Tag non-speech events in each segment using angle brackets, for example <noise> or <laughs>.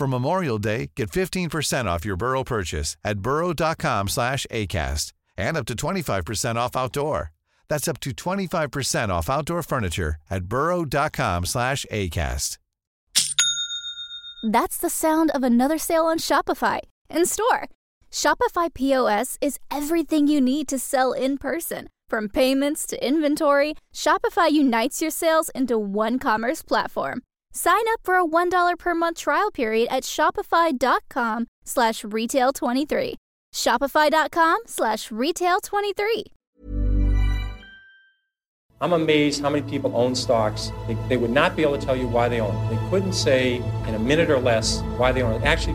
For Memorial Day, get 15% off your Burrow purchase at burrow.com slash ACAST and up to 25% off outdoor. That's up to 25% off outdoor furniture at burrow.com slash ACAST. That's the sound of another sale on Shopify in store. Shopify POS is everything you need to sell in person. From payments to inventory, Shopify unites your sales into one commerce platform. Sign up for a $1 per month trial period at shopify.com slash retail23. Shopify.com slash retail23. I'm amazed how many people own stocks. They, they would not be able to tell you why they own. They couldn't say in a minute or less why they own. Actually,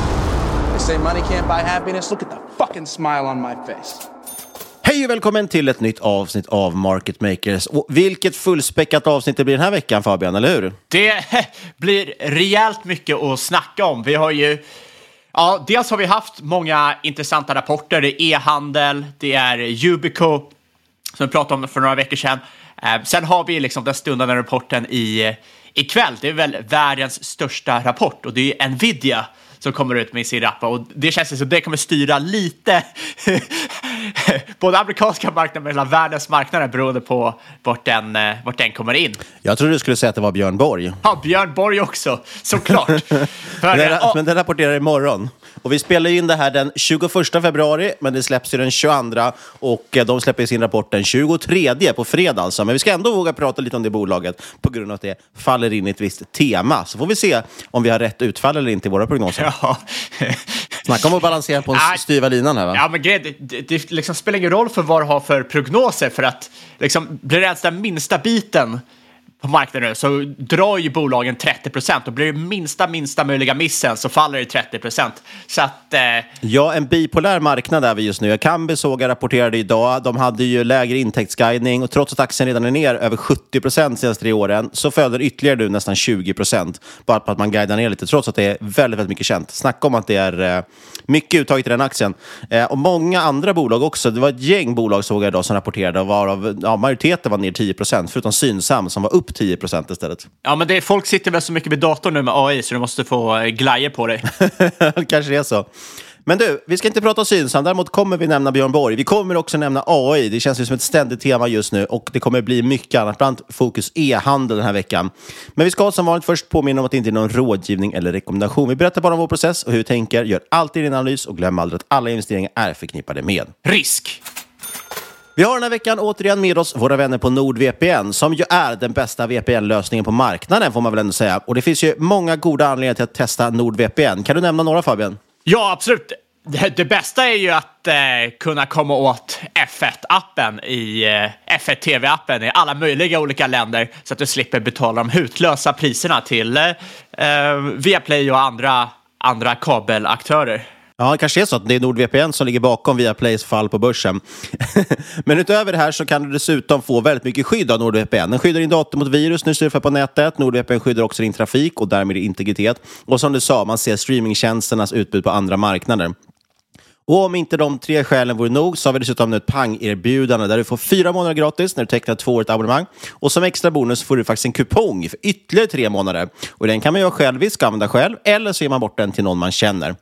They say money can't buy happiness. Look at the fucking smile on my face. Hej och välkommen till ett nytt avsnitt av Market Makers. Och vilket fullspäckat avsnitt det blir den här veckan Fabian, eller hur? Det <laughs> blir rejält mycket att snacka om. Vi har ju Ja, dels har vi haft många intressanta rapporter. Det är e-handel, det är Ubico, som vi pratade om för några veckor sedan. Eh, sen har vi liksom den stundande rapporten i, ikväll. Det är väl världens största rapport och det är Nvidia som kommer ut med sin rappa och det känns som det kommer styra lite <laughs> både amerikanska marknaden och hela världens marknader beroende på vart den, eh, vart den kommer in. Jag trodde du skulle säga att det var Björn Borg. Ja, Björn Borg också, såklart. <laughs> För, men, den, men den rapporterar imorgon. Och vi spelar in det här den 21 februari, men det släpps ju den 22 och eh, de släpper sin rapport den 23 på fredag alltså. Men vi ska ändå våga prata lite om det bolaget på grund av att det faller in i ett visst tema. Så får vi se om vi har rätt utfall eller inte i våra prognoser. Ja. Snacka om att balansera på en styva linan här va? Ja, men det, det, det liksom spelar ingen roll för vad du har för prognoser för att liksom, blir det ens den minsta biten på marknaden så drar ju bolagen 30 procent och blir det minsta, minsta möjliga missen så faller det 30 procent. Så att... Eh... Ja, en bipolär marknad är vi just nu. Kambi såg jag rapporterade idag. De hade ju lägre intäktsguidning och trots att aktien redan är ner över 70 procent senaste tre åren så föder ytterligare nu nästan 20 procent. Bara på att man guidar ner lite, trots att det är väldigt, väldigt mycket känt. Snacka om att det är eh, mycket uttaget i den aktien. Eh, och många andra bolag också. Det var ett gäng bolag såg jag idag som rapporterade varav ja, majoriteten var ner 10 procent, förutom Synsam som var upp 10 procent istället. Ja, men det är, folk sitter väl så mycket vid datorn nu med AI så du måste få glajjor på dig. <laughs> Kanske det är så. Men du, vi ska inte prata Synsam, däremot kommer vi nämna Björn Borg. Vi kommer också nämna AI, det känns ju som ett ständigt tema just nu och det kommer bli mycket annat, bland annat fokus e-handel den här veckan. Men vi ska som vanligt först påminna om att det inte är någon rådgivning eller rekommendation. Vi berättar bara om vår process och hur vi tänker, gör alltid din analys och glöm aldrig att alla investeringar är förknippade med risk. Vi har den här veckan återigen med oss våra vänner på NordVPN som ju är den bästa VPN-lösningen på marknaden får man väl ändå säga. Och det finns ju många goda anledningar till att testa NordVPN. Kan du nämna några Fabian? Ja, absolut. Det, det, bästa är ju att eh, kunna komma åt F1-appen i eh, F1 TV-appen i alla möjliga olika länder så att du slipper betala de hutlösa priserna till eh, eh Viaplay och andra, andra kabelaktörer. Ja, det kanske är så att det är NordVPN som ligger bakom Viaplays fall på börsen. <laughs> Men utöver det här så kan du dessutom få väldigt mycket skydd av NordVPN. Den skyddar din dator mot virus när du surfar på nätet. NordVPN skyddar också din trafik och därmed din integritet. Och som du sa, man ser streamingtjänsternas utbud på andra marknader. Och om inte de tre skälen vore nog så har vi dessutom nu ett pang-erbjudande där du får fyra månader gratis när du tecknar ett tvåårigt abonnemang. Och som extra bonus får du faktiskt en kupong för ytterligare tre månader. Och den kan man göra själviskt, använda själv, eller så ger man bort den till någon man känner.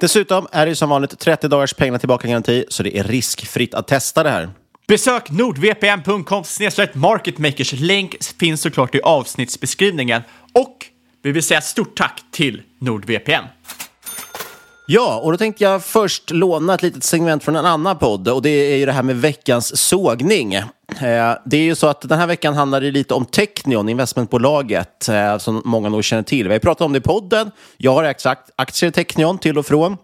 Dessutom är det som vanligt 30 dagars pengar tillbaka-garanti, så det är riskfritt att testa det här. Besök nordvpn.com marketmakers. Länk finns såklart i avsnittsbeskrivningen. Och vi vill säga stort tack till NordVPN. Ja, och då tänkte jag först låna ett litet segment från en annan podd och det är ju det här med veckans sågning. Eh, det är ju så att den här veckan handlar det lite om Technion, investmentbolaget, eh, som många nog känner till. Vi har pratat om det i podden. Jag har ägt aktier i Technion till och från.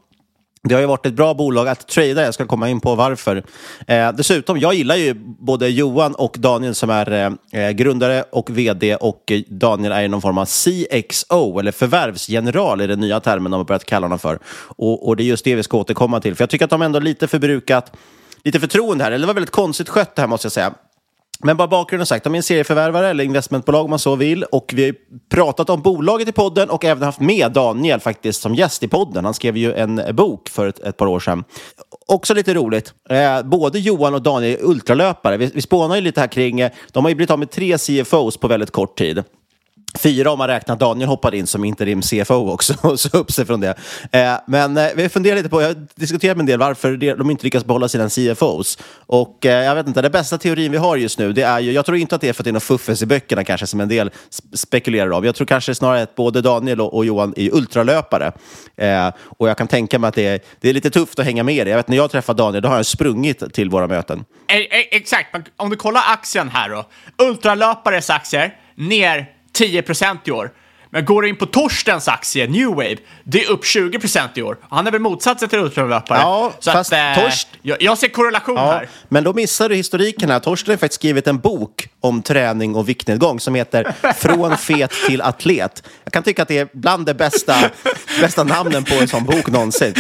Det har ju varit ett bra bolag att trada, jag ska komma in på varför. Eh, dessutom, jag gillar ju både Johan och Daniel som är eh, grundare och vd och Daniel är någon form av CXO, eller förvärvsgeneral i den nya termen de har börjat kalla honom för. Och, och, det är just det vi ska återkomma till, för jag tycker att de ändå lite förbrukat lite förtroende här, eller det var väldigt konstigt skött det här måste jag säga. Men bara bakgrunden sagt, de är en serieförvärvare eller investmentbolag om man så vill. Och vi har pratat om bolaget i podden och även haft med Daniel faktiskt som gäst i podden. Han skrev ju en bok för ett, ett par år sedan. Också lite roligt, eh, både Johan och Daniel är ultralöpare. Vi, vi spånar ju lite här kring, eh, de har ju blivit av med tre CFOs på väldigt kort tid. Fyra om man räknar Daniel hoppade in som interim CFO också och så upp sig från det. Eh, men eh, vi funderar lite på, jag har diskuterat med en del varför de inte lyckas behålla sina CFOs. Och eh, jag vet inte, den bästa teorin vi har just nu, det är ju, jag tror inte att det är för att det är något fuffens i böckerna kanske som en del spekulerar om. Jag tror kanske snarare att både Daniel och, och Johan är ultralöpare. Eh, och jag kan tänka mig att det är, det är lite tufft att hänga med det. Jag vet när jag träffar Daniel, då har han sprungit till våra möten. Eh, eh, exakt, om du kollar aktien här då. Ultralöpares aktier, ner 10% i år. Men går du in på Torstens aktie, New Wave, det är upp 20 i år. Han är väl motsatsen till ultralöpare. Ja, så fast att, eh, Torst... jag, jag, ser korrelation ja, här. Men då missar du historiken här. Torsten har faktiskt skrivit en bok om träning och viktnedgång som heter Från fet till atlet. Jag kan tycka att det är bland de bästa, bästa namnen på en sån bok någonsin.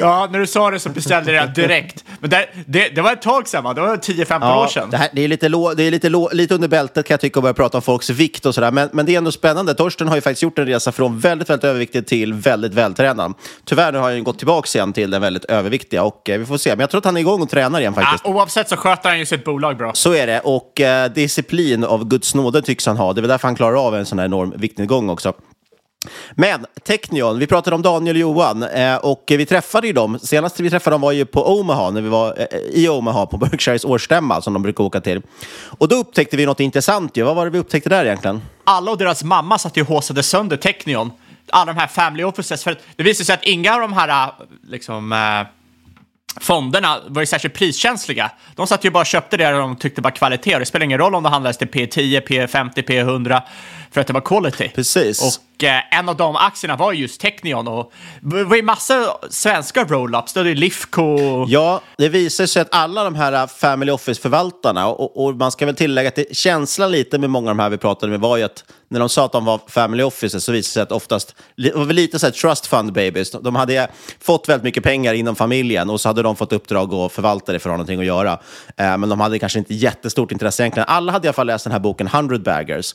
ja, när du sa det så beställde jag direkt. Men det, det, det var ett tag sedan, va? Det var 10-15 ja, år sedan. Det, här, det är, lite, det är lite, lite under bältet kan jag tycka att börja prata om folks vikt och sådär. Men, men det är ändå spännande. Torsten har ju faktiskt gjort en resa från väldigt, väldigt överviktig till väldigt vältränad. Tyvärr har han gått tillbaka igen till den väldigt överviktiga och eh, vi får se. Men jag tror att han är igång och tränar igen faktiskt. Ja, oavsett så sköter han ju sitt bolag bra. Så är det. Och eh, disciplin av Guds nåde tycks han ha. Det är väl därför han klarar av en sån här enorm viktnedgång också. Men Technion, vi pratade om Daniel och Johan eh, och vi träffade ju dem. Senast vi träffade dem var ju på Omaha, när vi var eh, i Omaha på <laughs> Berkshires årsstämma som de brukar åka till. Och då upptäckte vi något intressant ju. Vad var det vi upptäckte där egentligen? Alla och deras mamma satt ju och håsade sönder Technion. Alla de här family offices. För det visade sig att inga av de här eh, liksom, eh, fonderna var ju särskilt priskänsliga. De satt ju bara och köpte det de tyckte var kvalitet. Och det spelar ingen roll om det handlades till P10, P50, P100 för att det var quality. Precis. Och eh, en av de aktierna var just Technion. Och det var ju massa svenska roll-ups. Det ju Lifco. Ja, det visar sig att alla de här Family Office-förvaltarna, och, och, man ska väl tillägga att det, känslan lite med många av de här vi pratade med var ju att när de sa att de var family offices så visade det sig att oftast, det var lite så här trust fund babies. De hade fått väldigt mycket pengar inom familjen och så hade de fått uppdrag att förvalta det för att ha någonting att göra. Eh, men de hade kanske inte jättestort intresse egentligen. Alla hade i alla fall läst den här boken 100 baggers,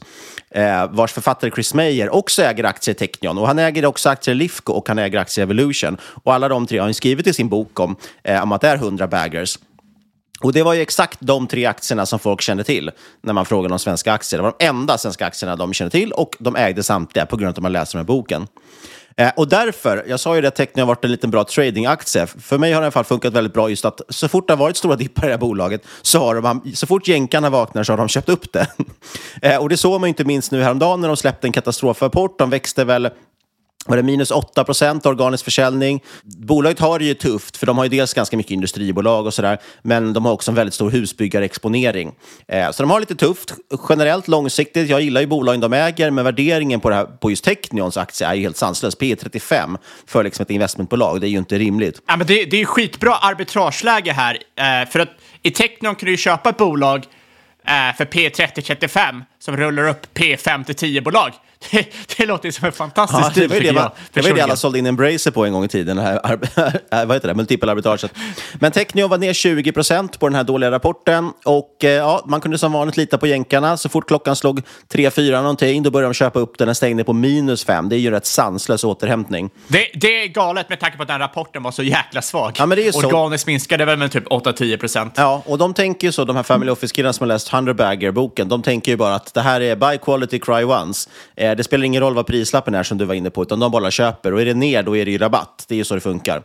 eh, vars författare Chris Meyer också äger aktier i Technion. Och han äger också aktier i Lifco och han äger aktier i Evolution. Och alla de tre har han skrivit i sin bok om, eh, om att det är 100 baggers. Och det var ju exakt de tre aktierna som folk kände till när man frågade om svenska aktier. Det var de enda svenska aktierna de kände till och de ägde samtliga på grund av att man läste den här boken. Eh, och därför, jag sa ju det att Technion har varit en liten bra tradingaktie. För mig har det i alla fall funkat väldigt bra just att så fort det har varit stora dippar i det här bolaget så har de, så fort jänkarna vaknar så har de köpt upp det. <laughs> eh, och det såg man ju inte minst nu häromdagen när de släppte en katastrofrapport. De växte väl var det minus 8 procent organisk försäljning. Bolaget har det ju tufft, för de har ju dels ganska mycket industribolag och sådär, men de har också en väldigt stor husbyggarexponering. Eh, så de har lite tufft generellt långsiktigt. Jag gillar ju bolagen de äger, men värderingen på, det här, på just Technions aktie är ju helt sanslös. P 35 för liksom ett investmentbolag, det är ju inte rimligt. Ja, men det, det är skitbra arbitrageläge här, eh, för att i Technion kan du ju köpa ett bolag eh, för P30-35 som rullar upp P5-10-bolag. Det, <laughs> det låter ju som en fantastisk Ja, det var ju det, man, det var det alla sålde in Embracer på en gång i tiden, det här, ar- <laughs> vad heter det, multipelarbitraget. Men Technio var ner 20 procent på den här dåliga rapporten och eh, ja, man kunde som vanligt lita på jänkarna. Så fort klockan slog 3-4 någonting, då började de köpa upp den. Den stängde på minus 5. Det är ju rätt sanslös återhämtning. Det, det är galet med tanke på att den rapporten var så jäkla svag. Ja, men det är så. Organiskt minskade väl med typ 8-10 procent. Ja, och de tänker ju så, de här Family Office-killarna som har läst Hunderbagger-boken, de tänker ju bara att det här är buy quality, cry once. Eh, Eh, det spelar ingen roll vad prislappen är som du var inne på, utan de bara köper. Och är det ner, då är det ju rabatt. Det är ju så det funkar.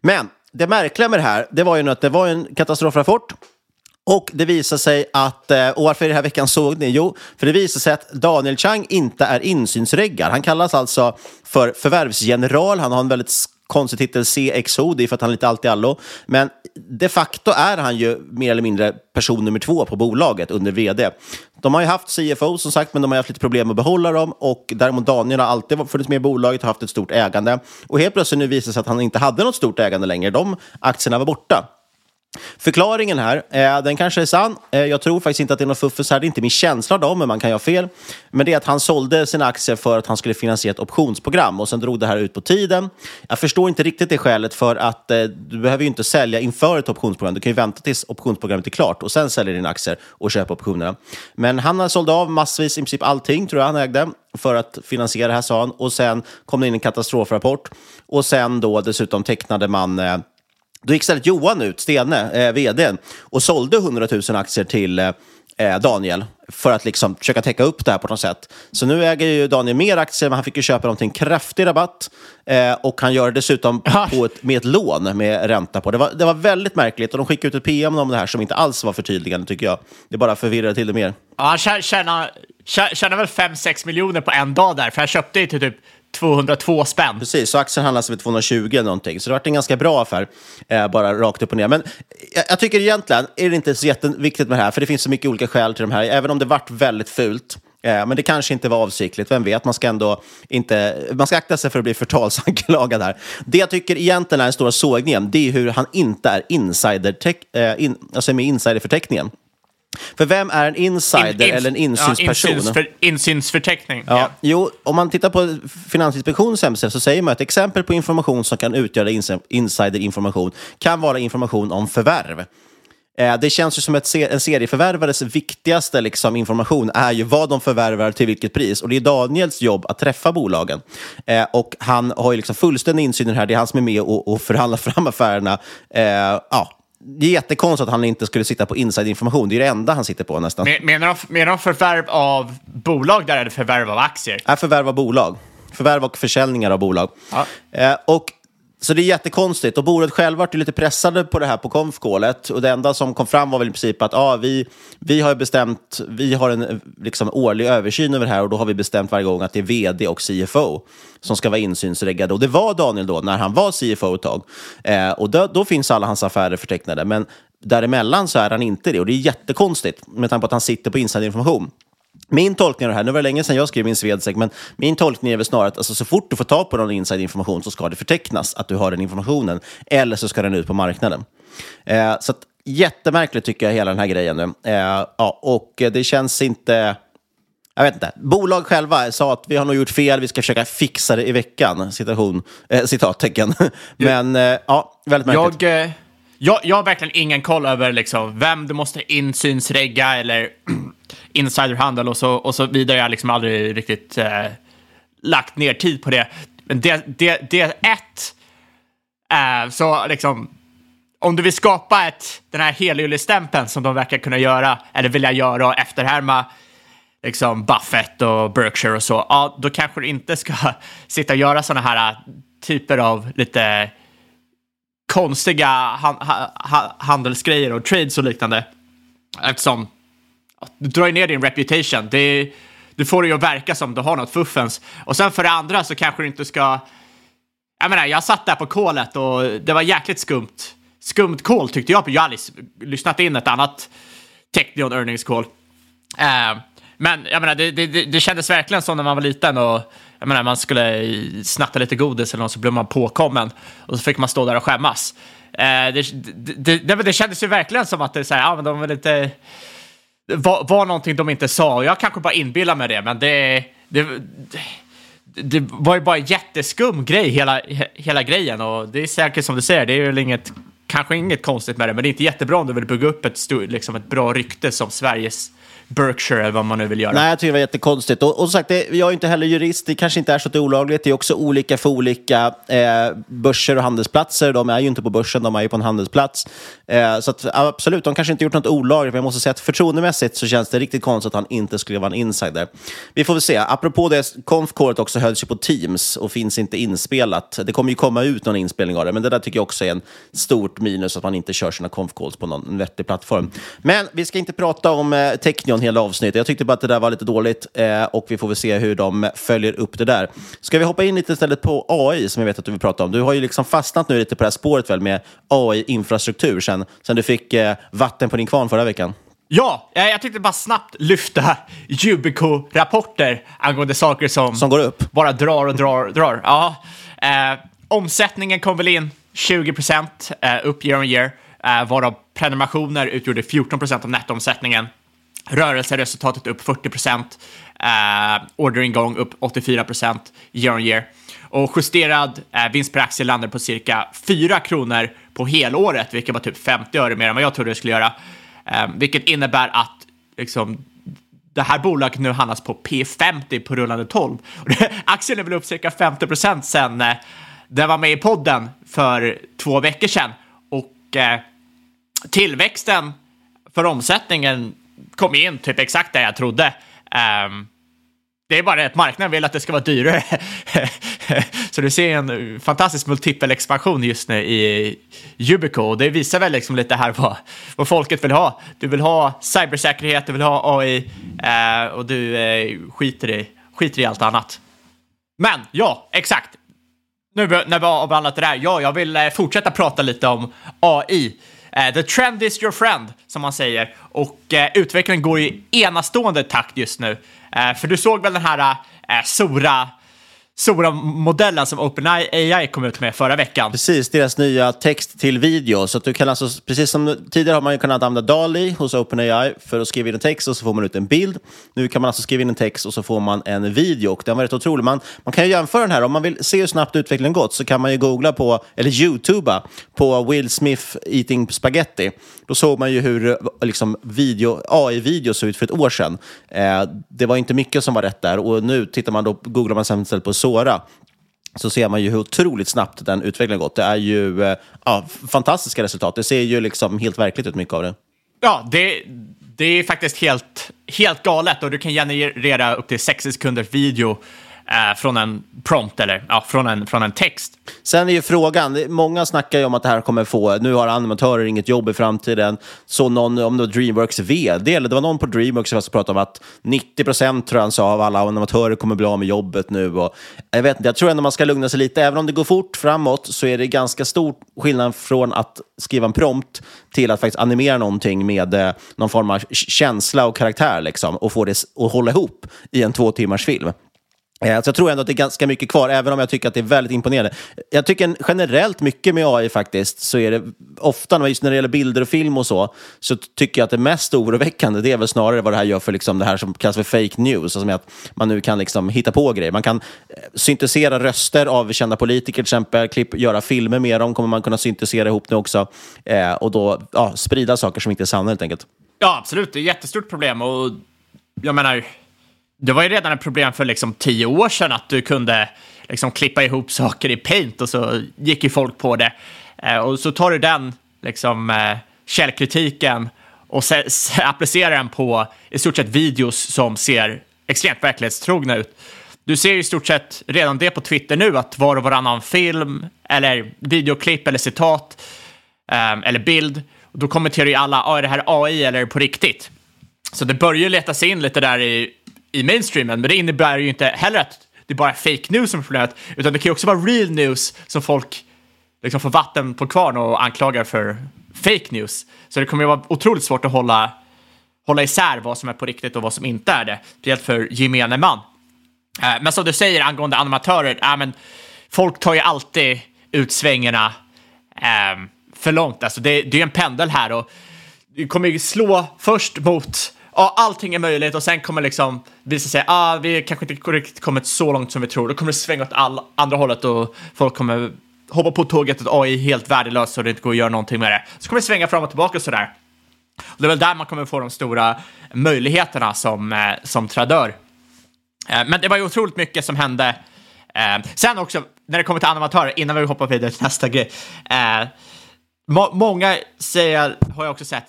Men det märkliga med det här, det var ju nu att det var en katastrofrapport. Och det visar sig att, eh, och varför är det här veckan såg ni? Jo, för det visar sig att Daniel Chang inte är insynsreggad. Han kallas alltså för förvärvsgeneral. Han har en väldigt konstig titel, CXO, det är för att han är lite allt i allo. Men de facto är han ju mer eller mindre person nummer två på bolaget under vd. De har ju haft CFO som sagt, men de har haft lite problem att behålla dem. Och däremot Daniel har alltid funnits med i bolaget och haft ett stort ägande. Och helt plötsligt nu visar det sig att han inte hade något stort ägande längre. De aktierna var borta. Förklaringen här, eh, den kanske är sann. Eh, jag tror faktiskt inte att det är något fuffens här. Det är inte min känsla av dem, men man kan ju ha fel. Men det är att han sålde sina aktier för att han skulle finansiera ett optionsprogram och sen drog det här ut på tiden. Jag förstår inte riktigt det skälet för att eh, du behöver ju inte sälja inför ett optionsprogram. Du kan ju vänta tills optionsprogrammet är klart och sen sälja dina aktier och köpa optionerna. Men han har sålt av massvis, i princip allting tror jag han ägde för att finansiera det här sa han. Och sen kom det in en katastrofrapport och sen då dessutom tecknade man eh, då gick istället Johan ut, Stene, eh, vd, och sålde 100 000 aktier till eh, Daniel för att liksom försöka täcka upp det här på något sätt. Så nu äger ju Daniel mer aktier, men han fick ju köpa dem till en kraftig rabatt. Eh, och han gör det dessutom <laughs> på ett, med ett lån med ränta på. Det var, det var väldigt märkligt och de skickade ut ett PM om det här som inte alls var förtydligande tycker jag. Det bara förvirrade till det mer. Ja, han tjä- tjänar, tjä- tjänar väl 5-6 miljoner på en dag där, för han köpte ju till typ 202 spänn. Precis, så aktien handlas för 220 eller någonting. Så det har varit en ganska bra affär, eh, bara rakt upp och ner. Men jag, jag tycker egentligen är det inte så jätteviktigt med det här, för det finns så mycket olika skäl till de här, även om det vart väldigt fult. Eh, men det kanske inte var avsiktligt, vem vet? Man ska ändå inte, man ska akta sig för att bli förtalsanklagad här. Det jag tycker egentligen är den stora sågningen, det är hur han inte är insider eh, in, alltså med insiderförteckningen. För vem är en insider In- in- eller en insynsperson? Ja, insynsför, insynsförteckning. Ja, Ja. Jo, om man tittar på Finansinspektionens hemsida så säger man att exempel på information som kan utgöra ins- insiderinformation kan vara information om förvärv. Eh, Det känns ju som att en serieförvärvares viktigaste liksom, information är ju vad de förvärvar till vilket pris. Och det är Daniels jobb att träffa bolagen. Eh, och han har ju liksom fullständig insyn i det här. Det är han som är med och, och förhandlar fram affärerna. Eh, ja, det är jättekonstigt att han inte skulle sitta på insiderinformation. Det är det enda han sitter på nästan. Men- Menar de, menar de förvärv av bolag där eller förvärv av aktier? är förvärv av bolag. Förvärv och försäljningar av bolag. Eh, och, så det är jättekonstigt. Och bolaget själva vart ju lite pressade på det här på konfkålet. Och det enda som kom fram var väl i princip att ah, vi, vi har bestämt, vi har en liksom, årlig översyn över det här och då har vi bestämt varje gång att det är vd och CFO som ska vara insynsreggade. Och det var Daniel då, när han var CFO ett tag. Eh, och då, då finns alla hans affärer förtecknade. Men däremellan så är han inte det. Och det är jättekonstigt med tanke på att han sitter på insiderinformation. Min tolkning av det här, nu var det länge sedan jag skrev min Swedsec, men min tolkning är väl snarare att alltså, så fort du får ta på någon inside-information så ska det förtecknas att du har den informationen, eller så ska den ut på marknaden. Eh, så att, jättemärkligt tycker jag hela den här grejen nu. Eh, ja, och det känns inte... Jag vet inte. Bolag själva sa att vi har nog gjort fel, vi ska försöka fixa det i veckan. Citation, eh, citattecken. Men eh, ja, väldigt märkligt. Jag, eh, jag, jag har verkligen ingen koll över liksom vem du måste insynsregga eller insiderhandel och så, och så vidare. Jag har liksom aldrig riktigt eh, lagt ner tid på det. Men det, det, det är ett, eh, så liksom, om du vill skapa ett, den här helylle-stämpeln som de verkar kunna göra, eller vilja göra och efterhärma liksom Buffett och Berkshire och så, ja, då kanske du inte ska <laughs> sitta och göra sådana här eh, typer av lite konstiga han, ha, ha, handelsgrejer och trades och liknande. Eftersom du drar ju ner din reputation. Det, du får det ju att verka som du har något fuffens. Och sen för det andra så kanske du inte ska... Jag menar, jag satt där på kolet och det var jäkligt skumt. Skumt call tyckte jag på. Jag har aldrig lyssnat in ett annat Technion earnings call. Uh, men jag menar, det, det, det kändes verkligen som när man var liten och jag menar, man skulle snatta lite godis eller något så blev man påkommen och så fick man stå där och skämmas. Uh, det, det, det, det, kändes ju verkligen som att det så här, ja, men de är lite var, var någonting de inte sa. Jag kanske bara inbillar mig det, men det, det, det var ju bara en jätteskum grej, hela, hela grejen. Och det är säkert som du säger, det är väl inget, kanske inget konstigt med det, men det är inte jättebra om du vill bygga upp ett, liksom ett bra rykte som Sveriges Berkshire eller vad man nu vill göra. Nej, jag tycker det var jättekonstigt. Och, och som sagt, det, jag är inte heller jurist, det kanske inte är så att det är olagligt. Det är också olika för olika eh, börser och handelsplatser. De är ju inte på börsen, de är ju på en handelsplats. Eh, så att, absolut, de kanske inte gjort något olagligt, men jag måste säga att förtroendemässigt så känns det riktigt konstigt att han inte skulle vara en insider. Vi får väl se. Apropå det, konfkåret också hölls ju på Teams och finns inte inspelat. Det kommer ju komma ut någon inspelning av det, men det där tycker jag också är en stort minus att man inte kör sina konfkåls på någon vettig plattform. Men vi ska inte prata om eh, Technion hela avsnittet. Jag tyckte bara att det där var lite dåligt eh, och vi får väl se hur de följer upp det där. Ska vi hoppa in lite istället på AI som jag vet att du vill prata om? Du har ju liksom fastnat nu lite på det här spåret väl med AI-infrastruktur sen, sen du fick eh, vatten på din kvarn förra veckan. Ja, jag tänkte bara snabbt lyfta Yubico-rapporter angående saker som, som går upp. bara drar och drar och drar. Ja. Eh, omsättningen kom väl in 20 procent eh, upp year on year, eh, varav prenumerationer utgjorde 14 procent av nettoomsättningen. Rörelseresultatet upp 40 procent. Eh, orderingång upp 84 procent year on year. Och justerad eh, vinst per aktie landar på cirka 4 kronor på helåret, vilket var typ 50 öre mer än vad jag trodde det skulle göra. Eh, vilket innebär att liksom, det här bolaget nu handlas på P50 på rullande 12. <laughs> Aktien är väl upp cirka 50 procent sen eh, den var med i podden för två veckor sedan. Och eh, tillväxten för omsättningen kom in typ exakt där jag trodde. Um, det är bara att marknaden vill att det ska vara dyrare. <laughs> så du ser en fantastisk multipel expansion just nu i Yubico och det visar väl liksom lite här vad, vad folket vill ha. Du vill ha cybersäkerhet, du vill ha AI eh, och du eh, skiter, i, skiter i allt annat. Men ja, exakt. Nu när vi har avhandlat det där, ja, jag vill eh, fortsätta prata lite om AI. Eh, the trend is your friend, som man säger. Och eh, utvecklingen går i enastående takt just nu. Eh, för du såg väl den här Sora stora modellen som OpenAI kom ut med förra veckan. Precis, deras nya text till video. Så att du kan alltså, precis som tidigare har man ju kunnat använda DALI hos OpenAI för att skriva in en text och så får man ut en bild. Nu kan man alltså skriva in en text och så får man en video och den var rätt otrolig. Man, man kan ju jämföra den här, om man vill se hur snabbt utvecklingen gått så kan man ju googla på, eller youtuba, på Will Smith eating spaghetti. Då såg man ju hur liksom, AI-video såg ut för ett år sedan. Eh, det var inte mycket som var rätt där och nu tittar man då, googlar man sen istället på Sora så ser man ju hur otroligt snabbt den utvecklingen gått. Det är ju eh, ja, fantastiska resultat. Det ser ju liksom helt verkligt ut, mycket av det. Ja, det, det är faktiskt helt, helt galet och du kan generera upp till 60 sekunders video eh, från en prompt eller ja, från, en, från en text. Sen är ju frågan, många snackar ju om att det här kommer få, nu har animatörer inget jobb i framtiden. Så någon, om det var Dreamworks vd, eller det var någon på Dreamworks som pratade om att 90 procent tror han sa av alla animatörer kommer bli av med jobbet nu. Och jag vet inte, jag tror ändå man ska lugna sig lite. Även om det går fort framåt så är det ganska stor skillnad från att skriva en prompt till att faktiskt animera någonting med eh, någon form av känsla och karaktär liksom, och få det att hålla ihop i en två timmars film. Eh, så jag tror ändå att det är ganska mycket kvar, även om jag tycker att det är väldigt imponerande. Jag tycker generellt mycket med AI faktiskt, så är det ofta, just när det gäller bilder och film och så, så tycker jag att det mest oroväckande, det är väl snarare vad det här gör för liksom det här som kallas för fake news, alltså med att man nu kan liksom hitta på grejer. Man kan eh, syntesera röster av kända politiker till exempel, klipp, göra filmer med dem kommer man kunna syntesera ihop nu också, eh, och då ja, sprida saker som inte är sanna helt enkelt. Ja, absolut. Det är ett jättestort problem och jag menar, det var ju redan ett problem för liksom tio år sedan att du kunde liksom klippa ihop saker i Paint och så gick ju folk på det. Eh, och så tar du den liksom, eh, källkritiken och applicerar den på i stort sett videos som ser extremt verklighetstrogna ut. Du ser ju i stort sett redan det på Twitter nu, att var och varannan film eller videoklipp eller citat eh, eller bild, då kommenterar ju alla, ah, är det här AI eller är det på riktigt? Så det börjar ju leta sig in lite där i i mainstreamen. Men det innebär ju inte heller att det är bara fake news som är problemet, utan det kan ju också vara real news som folk liksom får vatten på kvarn och anklagar för fake news. Så det kommer ju vara otroligt svårt att hålla, hålla isär vad som är på riktigt och vad som inte är det, speciellt för gemene man. Eh, men som du säger angående animatörer, ja, men folk tar ju alltid ut svängarna äh, för långt. Alltså det, det är en pendel här och det kommer ju slå först mot ja, allting är möjligt och sen kommer liksom visa sig ah, vi kanske inte riktigt kommit så långt som vi tror. Då kommer det svänga åt all, andra hållet och folk kommer hoppa på tåget att AI är helt värdelöst och det inte går att göra någonting med det. Så kommer det svänga fram och tillbaka och sådär. Och det är väl där man kommer få de stora möjligheterna som, eh, som tradör. Eh, men det var ju otroligt mycket som hände. Eh, sen också, när det kommer till animatörer, innan vi hoppar vidare till nästa grej. Många säger, har jag också sett,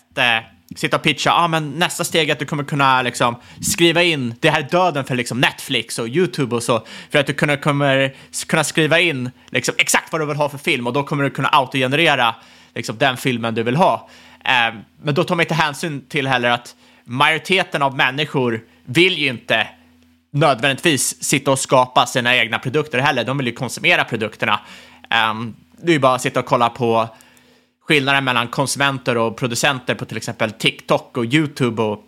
sitta och pitcha, ah, men nästa steg är att du kommer kunna liksom, skriva in, det här är döden för liksom, Netflix och YouTube och så, för att du kunna, kommer kunna skriva in liksom, exakt vad du vill ha för film och då kommer du kunna autogenerera liksom, den filmen du vill ha. Eh, men då tar man inte hänsyn till heller att majoriteten av människor vill ju inte nödvändigtvis sitta och skapa sina egna produkter heller. De vill ju konsumera produkterna. Eh, det är ju bara att sitta och kolla på skillnaden mellan konsumenter och producenter på till exempel TikTok och YouTube och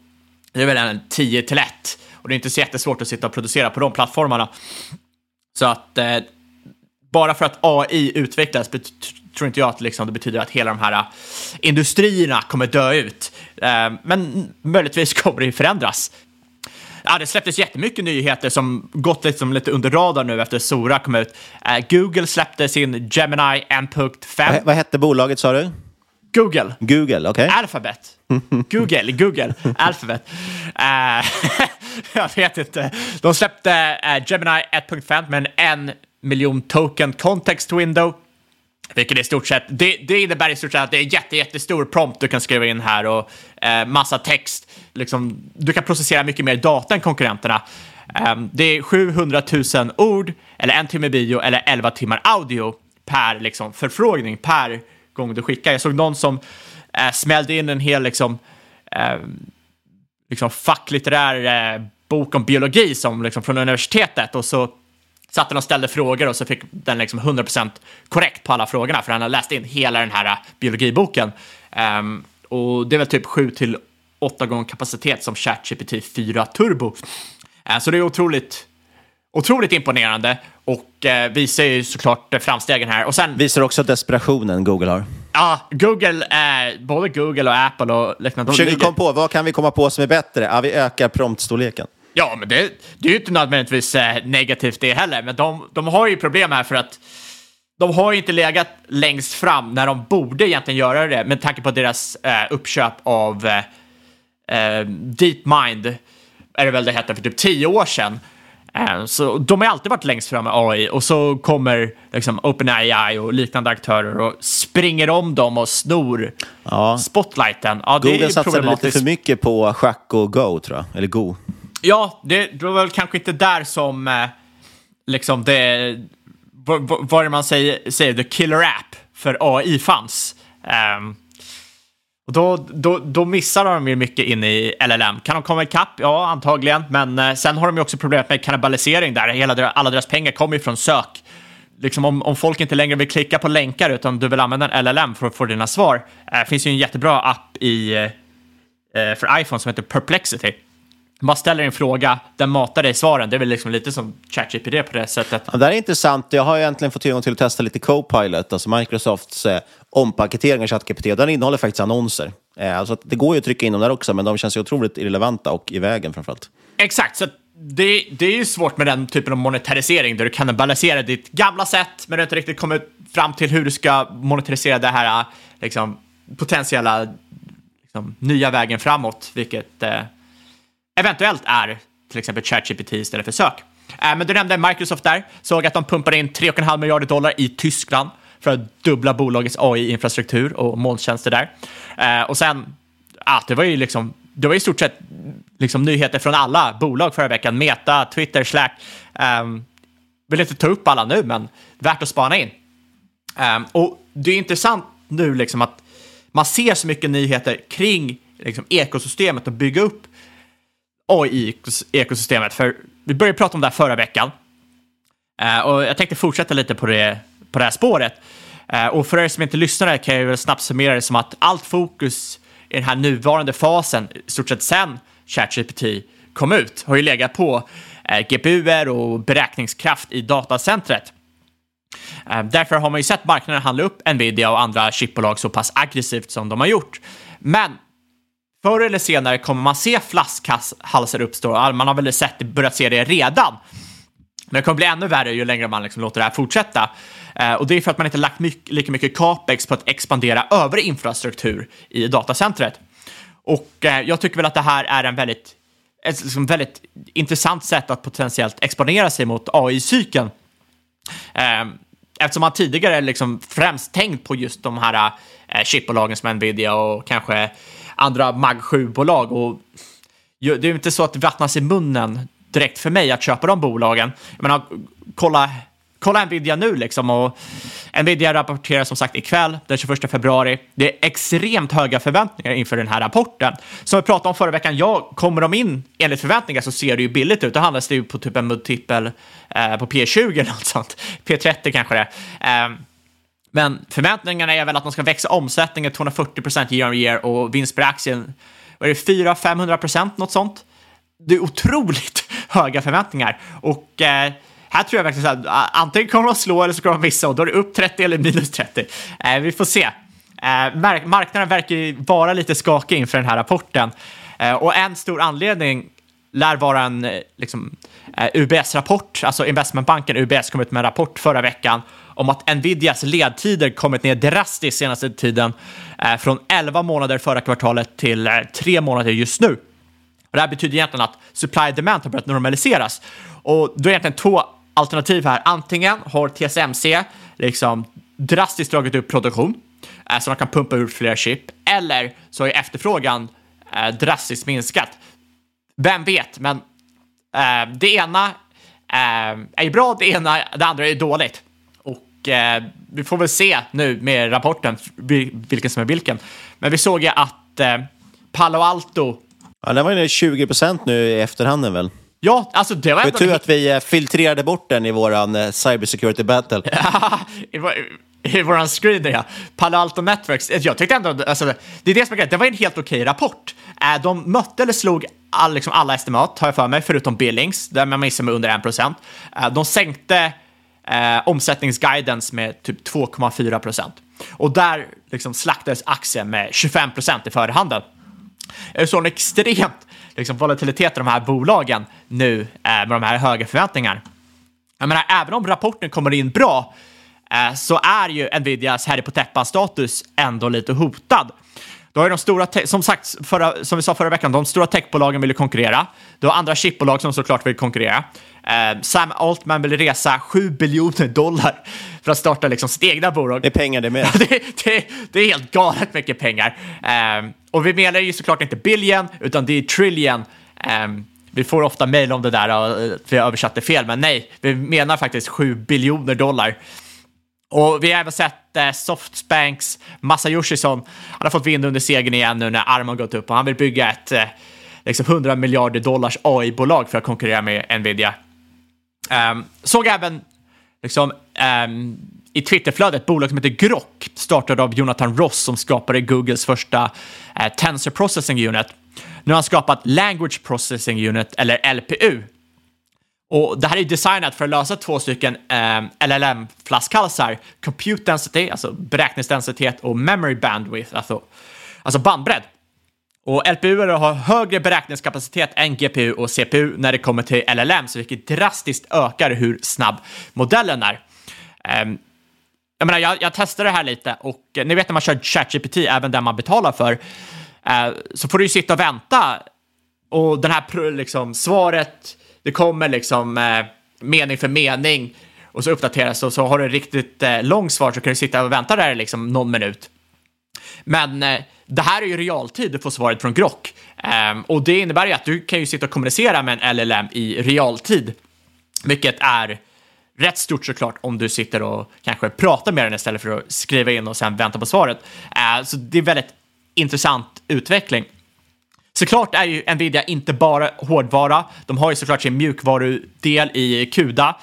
det är väl en 10 till 1 och det är inte så jättesvårt att sitta och producera på de plattformarna. Så att eh, bara för att AI utvecklas tror inte jag att liksom, det betyder att hela de här eh, industrierna kommer dö ut. Eh, men möjligtvis <laughs> kommer det ju förändras. Ja, det släpptes jättemycket nyheter som gått liksom lite under radarn nu efter Sora kom ut. Eh, Google släppte sin Gemini 1.5. Vad, vad hette bolaget sa du? Google. Google, okej. Alphabet. Google, Google, Alphabet. Eh, <laughs> jag vet inte. De släppte eh, Gemini 1.5 med en en miljon token context window. Vilket i stort sett, det, det innebär i stort sett att det är en jätte, jättestor prompt du kan skriva in här och eh, massa text. Liksom, du kan processera mycket mer data än konkurrenterna. Eh, det är 700 000 ord, eller en timme bio, eller 11 timmar audio per liksom, förfrågning, per gång du skickar. Jag såg någon som eh, smällde in en hel liksom, eh, liksom facklitterär eh, bok om biologi som liksom från universitetet och så satt den och ställde frågor och så fick den liksom 100% korrekt på alla frågorna för han har läst in hela den här eh, biologiboken. Ehm, och det är väl typ 7 till 8 gånger kapacitet som ChatGPT 4 Turbo. Eh, så det är otroligt, otroligt imponerande och eh, visar ju såklart framstegen här. Och sen Visar också desperationen Google har. Ja, Google, eh, både Google och Apple och liknande. de Försöker komma på, vad kan vi komma på som är bättre? Ja, vi ökar promptstorleken. Ja, men det, det är ju inte nödvändigtvis eh, negativt det heller, men de, de har ju problem här för att de har ju inte legat längst fram när de borde egentligen göra det med tanke på deras eh, uppköp av eh, eh, DeepMind, är det väl det hette, för typ tio år sedan. Eh, så de har alltid varit längst fram med AI och så kommer liksom OpenAI och liknande aktörer och springer om dem och snor Ja. spotlighten. Ja, det är Google satsade lite problematiskt. för mycket på schack och go, tror jag. Eller go. Ja, det, det var väl kanske inte där som eh, liksom det, vad, vad är det man säger, säger, the killer app för AI fanns. Um, ehm, och då, då, då missar de ju mycket in i LLM. Kan de komma ikapp? Ja, antagligen. Men eh, sen har de ju också problemet med kannibalisering där. Hela, deras- alla deras pengar kommer ju från sök. Liksom om, om folk inte längre vill klicka på länkar utan du vill använda en LLM för att få dina svar. Det finns ju en jättebra app i, eh, för iPhone som heter Perplexity. Man ställer en fråga, den matar dig svaren. Det är väl liksom lite som ChatGPT på det sättet. Ja, det här är intressant. Jag har ju äntligen fått tillgång till att testa lite Copilot, alltså Microsofts eh, ompaketering av ChatGPT. Den innehåller faktiskt annonser. Eh, alltså det går ju att trycka in dem där också, men de känns ju otroligt irrelevanta och i vägen framförallt. Exakt, så det, det är ju svårt med den typen av monetarisering där du kan balansera ditt gamla sätt, men du har inte riktigt kommit fram till hur du ska monetarisera det här liksom, potentiella liksom, nya vägen framåt, vilket eh, eventuellt är till exempel ChatGPT istället för sök. Eh, men du nämnde Microsoft där, såg att de pumpade in 3,5 miljarder dollar i Tyskland för att dubbla bolagets AI-infrastruktur och molntjänster där. Eh, och sen, ah, det var ju liksom, det var i stort sett liksom nyheter från alla bolag förra veckan. Meta, Twitter, Slack. Um, vill inte ta upp alla nu, men värt att spana in. Ehm, och det är intressant nu liksom att man ser så mycket nyheter kring liksom, ekosystemet och bygga upp AI-ekosystemet. För vi började prata om det här förra veckan. Eh, och jag tänkte fortsätta lite på det, på det här spåret. Eh, och för er som inte lyssnade kan jag väl snabbt summera det som att allt fokus i den här nuvarande fasen, i stort sett sen ChatGPT kom ut, har ju legat på eh, GPUer och beräkningskraft i datacentret. Eh, därför har man ju sett marknaden handla upp Nvidia och andra chipbolag så pass aggressivt som de har gjort. Men förr eller senare kommer man se flaskhalsar uppstå. Man har väl sett, börjat se det redan. Men det kommer bli ännu värre ju längre man liksom låter det här fortsätta. Eh, och det är för att man inte lagt mycket, lika mycket capex på att expandera övrig infrastruktur i datacentret. Och eh, jag tycker väl att det här är en väldigt, ett liksom väldigt intressant sätt att potentiellt exponera sig mot AI-cykeln. Ehm, eftersom man tidigare liksom främst tänkt på just de här eh, chipbolagen som Nvidia och kanske andra Mag 7-bolag. Och det är ju inte så att det vattnas i munnen direkt för mig att köpa de bolagen. Jag menar, kolla, kolla Nvidia nu liksom. Och Nvidia rapporterar som sagt ikväll, den 21 februari. Det är extremt höga förväntningar inför den här rapporten. Som vi pratade om förra veckan, ja, kommer de in enligt förväntningar så ser det ju billigt ut. Då handlas det ju på typ en multipel eh, på P20 eller något sånt. P30 kanske det eh, men förväntningarna är väl att de ska växa omsättningen 240 procent year on year och vinst per aktie, vad är det, 400-500 procent, något sånt det är otroligt <laughs> höga förväntningar. Och eh, här tror jag verkligen att antingen kommer de slå eller så kommer de missa och då är det upp 30 eller minus 30. Eh, vi får se. Eh, mark marknaden verkar ju vara lite skakig inför den här rapporten. Eh, och en stor anledning lär vara en eh, liksom, eh, UBS-rapport, alltså investmentbanken UBS kom ut med en rapport förra veckan om att Nvidias ledtider kommit ner drastiskt senaste tiden, eh, från 11 månader förra kvartalet till eh, 3 månader just nu. Och det här betyder egentligen att supply demand har börjat normaliseras. Och då är egentligen två alternativ här. Antingen har TSMC liksom drastiskt dragit upp produktion eh, så de kan pumpa ut fler chip, eller så har efterfrågan eh, drastiskt minskat. Vem vet, men eh, det ena eh, är bra, det ena, det andra är dåligt. Eh, vi får väl se nu med rapporten vilken som är vilken. Men vi såg ju att eh, Palo Alto Ja, den var ju 20 procent nu i efterhanden väl? Ja, alltså det var ändå... tur att vi eh, filtrerade bort den i våran eh, cybersecurity battle. <laughs> I, I våran screener ja. Palo Alto Networks. Jag tyckte ändå, alltså, det är det som är grejen, det var en helt okej rapport. Eh, de mötte eller slog all, liksom alla estimat, har jag för mig, förutom Billings, där man missade med under 1 procent. De sänkte eh, omsättningsguidance med typ 2,4 procent. Och där liksom slaktades aktien med 25 procent i förhandeln. Det är så en extremt liksom, volatilitet i de här bolagen nu eh, med de här höga förväntningarna. Jag menar, även om rapporten kommer in bra eh, så är ju Nvidias herre på täppan-status ändå lite hotad. Då har de stora, som sagt, förra, som vi sa förra veckan, de stora techbolagen vill konkurrera. Du har andra chipbolag som såklart vill konkurrera. Eh, Sam Altman vill resa 7 biljoner dollar för att starta liksom sitt egna bolag. Det är pengar det med. <laughs> det, det, det, är helt galet mycket pengar. Eh, och vi menar ju såklart inte billion, utan det är trillion. Eh, vi får ofta mejl om det där och vi har översatt det fel, men nej, vi menar faktiskt 7 biljoner dollar. Och vi har även sett eh, Softbanks Masayoshi-son, han har fått vind under segern igen nu när armen gått upp och han vill bygga ett eh, liksom 100 miljarder dollars AI-bolag för att konkurrera med Nvidia. Um, såg även liksom, um, i Twitterflödet ett bolag som heter Grok, startad av Jonathan Ross som skapade Googles första uh, Tensor Processing Unit. Nu har han skapat Language Processing Unit, eller LPU. Och det här är designat för att lösa två stycken ehm, um, LLM-flaskhalsar, Compute Density, alltså beräkningsdensitet, och Memory Bandwidth, alltså, alltså bandbredd. Och LPU har högre beräkningskapacitet än GPU och CPU när det kommer till LLMs, vilket drastiskt ökar hur snabb modellen är. Um, jag, menar, jag, jag testade det här lite och eh, ni vet när man kör ChatGPT, även den man betalar för, eh, så får du ju sitta och vänta och den här liksom, svaret, det kommer liksom eh, mening för mening och så uppdateras och så har du riktigt uh, långt svar så kan du sitta och vänta där liksom någon minut. Men det här är ju realtid du får svaret från Grok. Um, och det innebär ju att du kan ju sitta och kommunicera med en LLM i realtid, vilket är rätt stort såklart om du sitter och kanske pratar med den istället för att skriva in och sen vänta på svaret. Uh, så det är väldigt intressant utveckling. Såklart är ju Nvidia inte bara hårdvara. De har ju såklart sin mjukvarudel i CUDA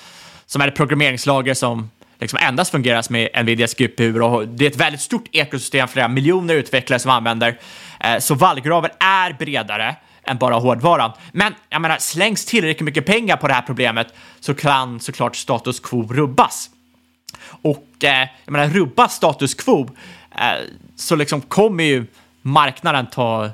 som är ett programmeringslager som liksom endast fungerar med Nvidias GPU och det är ett väldigt stort ekosystem, flera miljoner utvecklare som använder. Eh, så vallgraven är bredare än bara hårdvaran. Men jag menar, slängs tillräckligt mycket pengar på det här problemet så kan såklart status quo rubbas. Och eh, jag menar, rubbas status quo eh, så liksom kommer ju marknaden ta...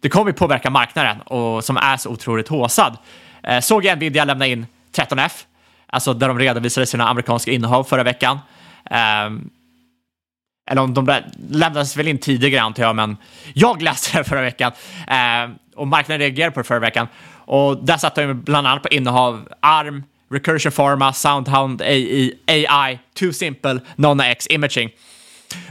Det kommer ju påverka marknaden och som är så otroligt håsad. Eh, såg jag Nvidia lämna in 13F, alltså där de redovisade sina amerikanska innehav förra veckan. Um, eller om de lämnades väl in tidigare antar jag, men jag läste <laughs> det förra veckan eh, och marknaden reagerade på det förra veckan. Och där satt de bland annat på innehav ARM, Recursion Pharma, Soundhound AI, AI Too Simple, Nona X Imaging.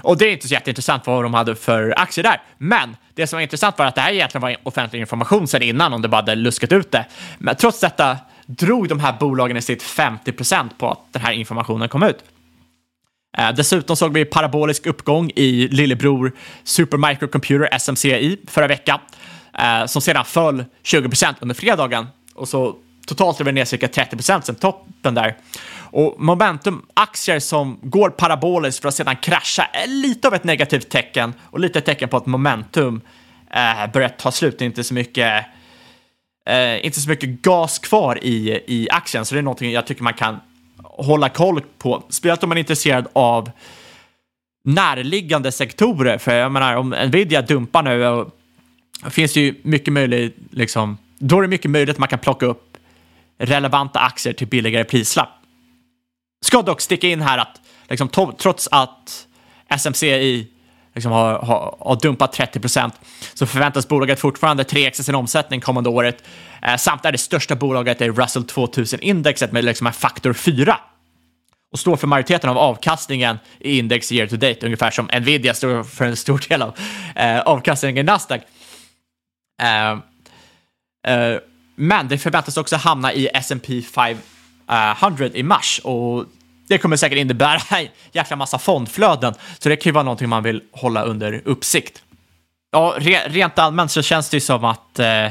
Och det är inte så jätteintressant vad de hade för aktier där. Men det som var intressant var att det här egentligen var offentlig information sedan innan om det bara hade luskat ut det. Men trots detta drog de här bolagen i sitt 50% på att den här informationen kom ut. Eh, dessutom såg vi parabolisk uppgång i lillebror Supermicrocomputer SMCI förra veckan, eh, som sedan föll 20% under fredagen och så totalt är vi ner cirka 30% sedan toppen där. Och momentumaktier som går paraboliskt för att sedan krascha är lite av ett negativt tecken och lite ett tecken på att momentum eh, börjar ta slut. Inte så mycket, eh, inte så mycket gas kvar i, i aktien, så det är någonting jag tycker man kan hålla koll på, speciellt om man är intresserad av närliggande sektorer. För jag menar, om Nvidia dumpar nu, och, finns det ju mycket möjligt, liksom, då är det mycket möjligt att man kan plocka upp relevanta aktier till billigare prislapp. Ska dock sticka in här att liksom, trots att SMCI liksom har, har, har, dumpat 30 procent så förväntas bolaget fortfarande 3x sin omsättning kommande året. Eh, samt är det största bolaget i Russell 2000-indexet med liksom en faktor 4 och står för majoriteten av avkastningen i index year to date, ungefär som Nvidia står för en stor del av eh, avkastningen i Nasdaq. Eh, eh, men det förväntas också hamna i S&P 500 i mars och det kommer säkert innebära en jäkla massa fondflöden, så det kan ju vara någonting man vill hålla under uppsikt. Ja, re rent allmänt så känns det ju som att eh,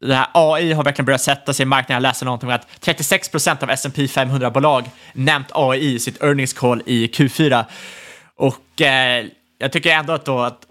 det här AI har verkligen börjat sätta sig i marknaden. Jag läste någonting om att 36 procent av S&P 500-bolag nämnt AI i sitt earnings call i Q4. Och eh, jag tycker ändå att, då att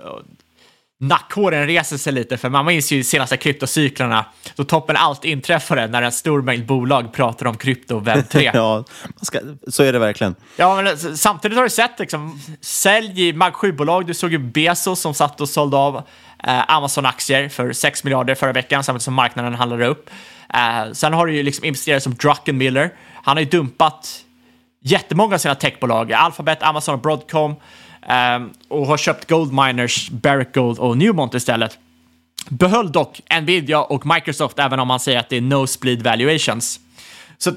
nackhåren reser sig lite, för man minns ju de senaste kryptocyklarna då toppen allt inträffade när en stor mängd bolag pratar om krypto och webb 3. <laughs> ja, ska, så är det verkligen. Ja, men samtidigt har du sett liksom, sälj i Mag 7-bolag. Du såg ju Bezos som satt och sålde av eh, Amazon-aktier för 6 miljarder förra veckan, samtidigt som marknaden handlade upp. Eh, sen har du ju liksom investerare som Druckenmiller. Han har ju dumpat jättemånga av sina techbolag, Alphabet, Amazon och Broadcom. Ehm, och har köpt Goldminers, Barrick Gold och Newmont istället. Behöll dock Nvidia och Microsoft även om man säger att det är no split valuations. Så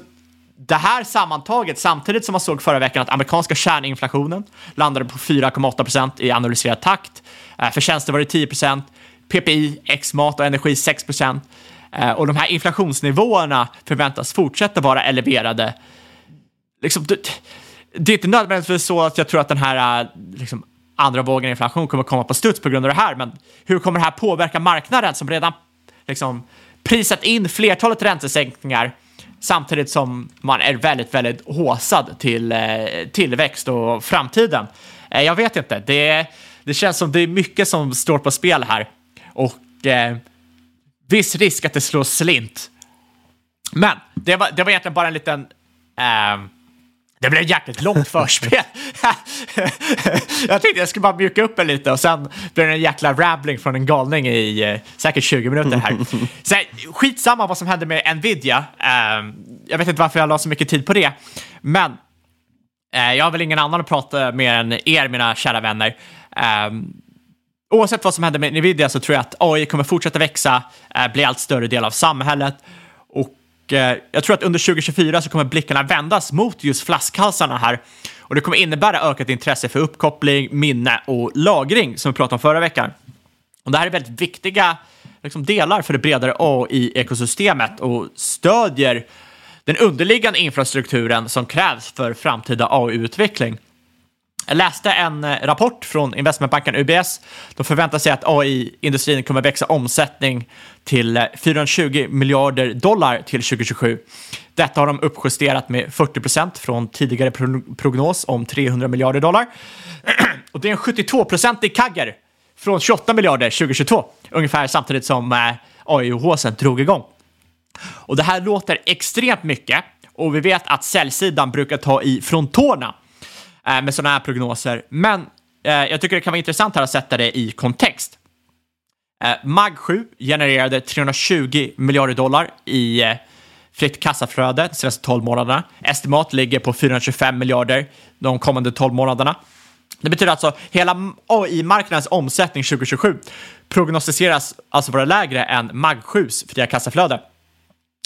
det här sammantaget, samtidigt som man såg förra veckan att amerikanska kärninflationen landade på 4,8% i analyserad takt. Eh, För tjänster var det 10% PPI, X-mat och energi 6 procent, eh, och de här inflationsnivåerna förväntas fortsätta vara eleverade. Liksom, det är inte nödvändigtvis så att jag tror att den här äh, liksom, andra vågen inflation kommer komma på studs på grund av det här, men hur kommer det här påverka marknaden som redan liksom, prisat in flertalet räntesänkningar samtidigt som man är väldigt, väldigt håsad till eh, tillväxt och framtiden? Eh, jag vet inte. Det, det känns som det är mycket som står på spel här och eh, viss risk att det slår slint. Men det var, det var egentligen bara en liten eh, det blev ett jäkligt långt förspel. <laughs> jag tänkte jag skulle bara mjuka upp en lite och sen blev det en jäkla rambling från en galning i eh, säkert 20 minuter här. <laughs> Så, skitsamma vad som hände med Nvidia. Uh, jag vet inte varför jag la så mycket tid på det. Men uh, jag har väl ingen annan att prata med än er, mina kära vänner. Uh, oavsett vad som händer med Nvidia så tror jag att AI kommer fortsätta växa, uh, bli allt större del av samhället Eh, Eh, jag tror att under 2024 så kommer blickarna vändas mot just flaskhalsarna här. Och det kommer innebära ökat intresse för uppkoppling, minne och lagring som vi pratade om förra veckan. Och det här är väldigt viktiga liksom, delar för det bredare AI-ekosystemet och stödjer den underliggande infrastrukturen som krävs för framtida AI-utveckling. Jag läste en eh, rapport från investmentbanken UBS. De förväntar sig att AI-industrin kommer växa omsättning till eh, 420 miljarder dollar till 2027. Detta har de uppjusterat med 40 procent från tidigare prognos om 300 miljarder dollar. <clears throat> Och det är en 72-procentig kagger från 28 miljarder 2022, ungefär samtidigt som eh, AI-håsen drog igång. Och det här låter extremt mycket och vi vet att säljsidan brukar ta i från tårna Eh, med sådana här prognoser. Men eh, jag tycker det kan vara intressant här att sätta det i kontext. Eh, MAG 7 genererade 320 miljarder dollar i eh, fritt kassaflöde de senaste 12 månaderna. Estimat ligger på 425 miljarder de kommande 12 månaderna. Det betyder alltså hela AI-marknadens omsättning 2027 prognostiseras alltså vara lägre än MAG 7s fria kassaflöde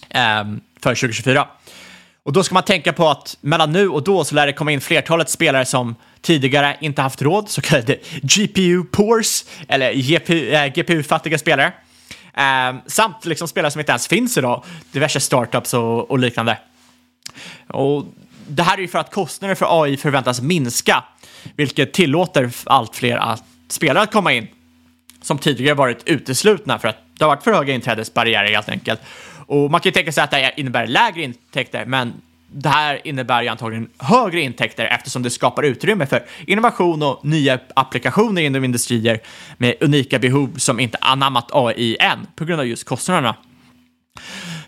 eh, för 2024. Och då ska man tänka på att mellan nu och då så lär det komma in flertalet spelare som tidigare inte haft råd, så kallade GPU-poors, eller GPU-fattiga eh, spelare. Eh, samt liksom spelare som inte ens finns idag, diverse startups och, och liknande. Och det här är ju för att kostnader för AI förväntas minska, vilket tillåter allt fler att spelare att komma in som tidigare varit uteslutna för att det har varit för höga inträdesbarriärer helt enkelt. Och man kan ju tänka sig att det här innebär lägre intäkter, men det här innebär ju antagligen högre intäkter eftersom det skapar utrymme för innovation och nya applikationer inom industrier med unika behov som inte anammat AI än på grund av just kostnaderna.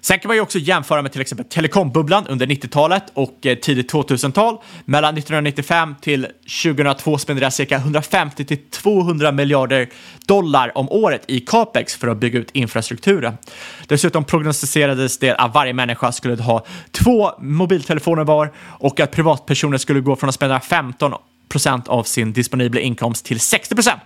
Sen kan man ju också jämföra med till exempel telekombubblan under 90-talet och eh, tidigt 2000-tal. Mellan 1995 till 2002 spenderades cirka 150 till 200 miljarder dollar om året i capex för att bygga ut infrastrukturen. Dessutom prognostiserades det att varje människa skulle ha två mobiltelefoner var och att privatpersoner skulle gå från att spendera 15 procent av sin disponibla inkomst till 60 procent.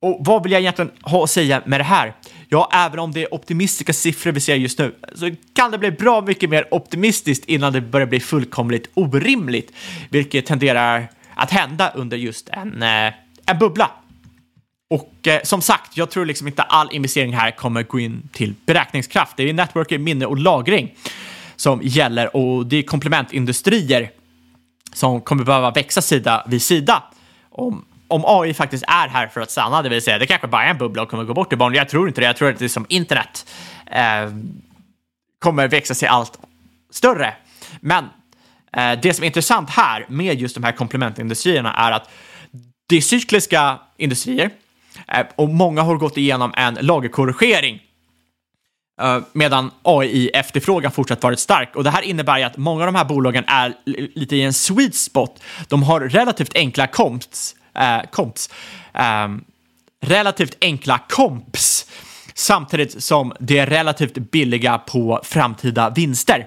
Och vad vill jag egentligen ha att säga med det här? Ja, även om det är optimistiska siffror vi ser just nu så kan det bli bra mycket mer optimistiskt innan det börjar bli fullkomligt orimligt, vilket tenderar att hända under just en, eh, en bubbla. Och eh, som sagt, jag tror liksom inte all investering här kommer gå in till beräkningskraft. Det är networking, minne och lagring som gäller och det är komplementindustrier som kommer behöva växa sida vid sida om om AI faktiskt är här för att stanna, det vill säga det kanske bara är en bubbla och kommer gå bort i barn. Jag tror inte det. Jag tror att det är som internet eh, kommer växa sig allt större. Men eh, det som är intressant här med just de här komplementindustrierna är att det är cykliska industrier eh, och många har gått igenom en lagerkorrigering eh, medan AI-efterfrågan fortsatt varit stark. Och det här innebär ju att många av de här bolagen är lite i en sweet spot. De har relativt enkla komps eh, komps. Eh, relativt enkla komps samtidigt som det är relativt billiga på framtida vinster.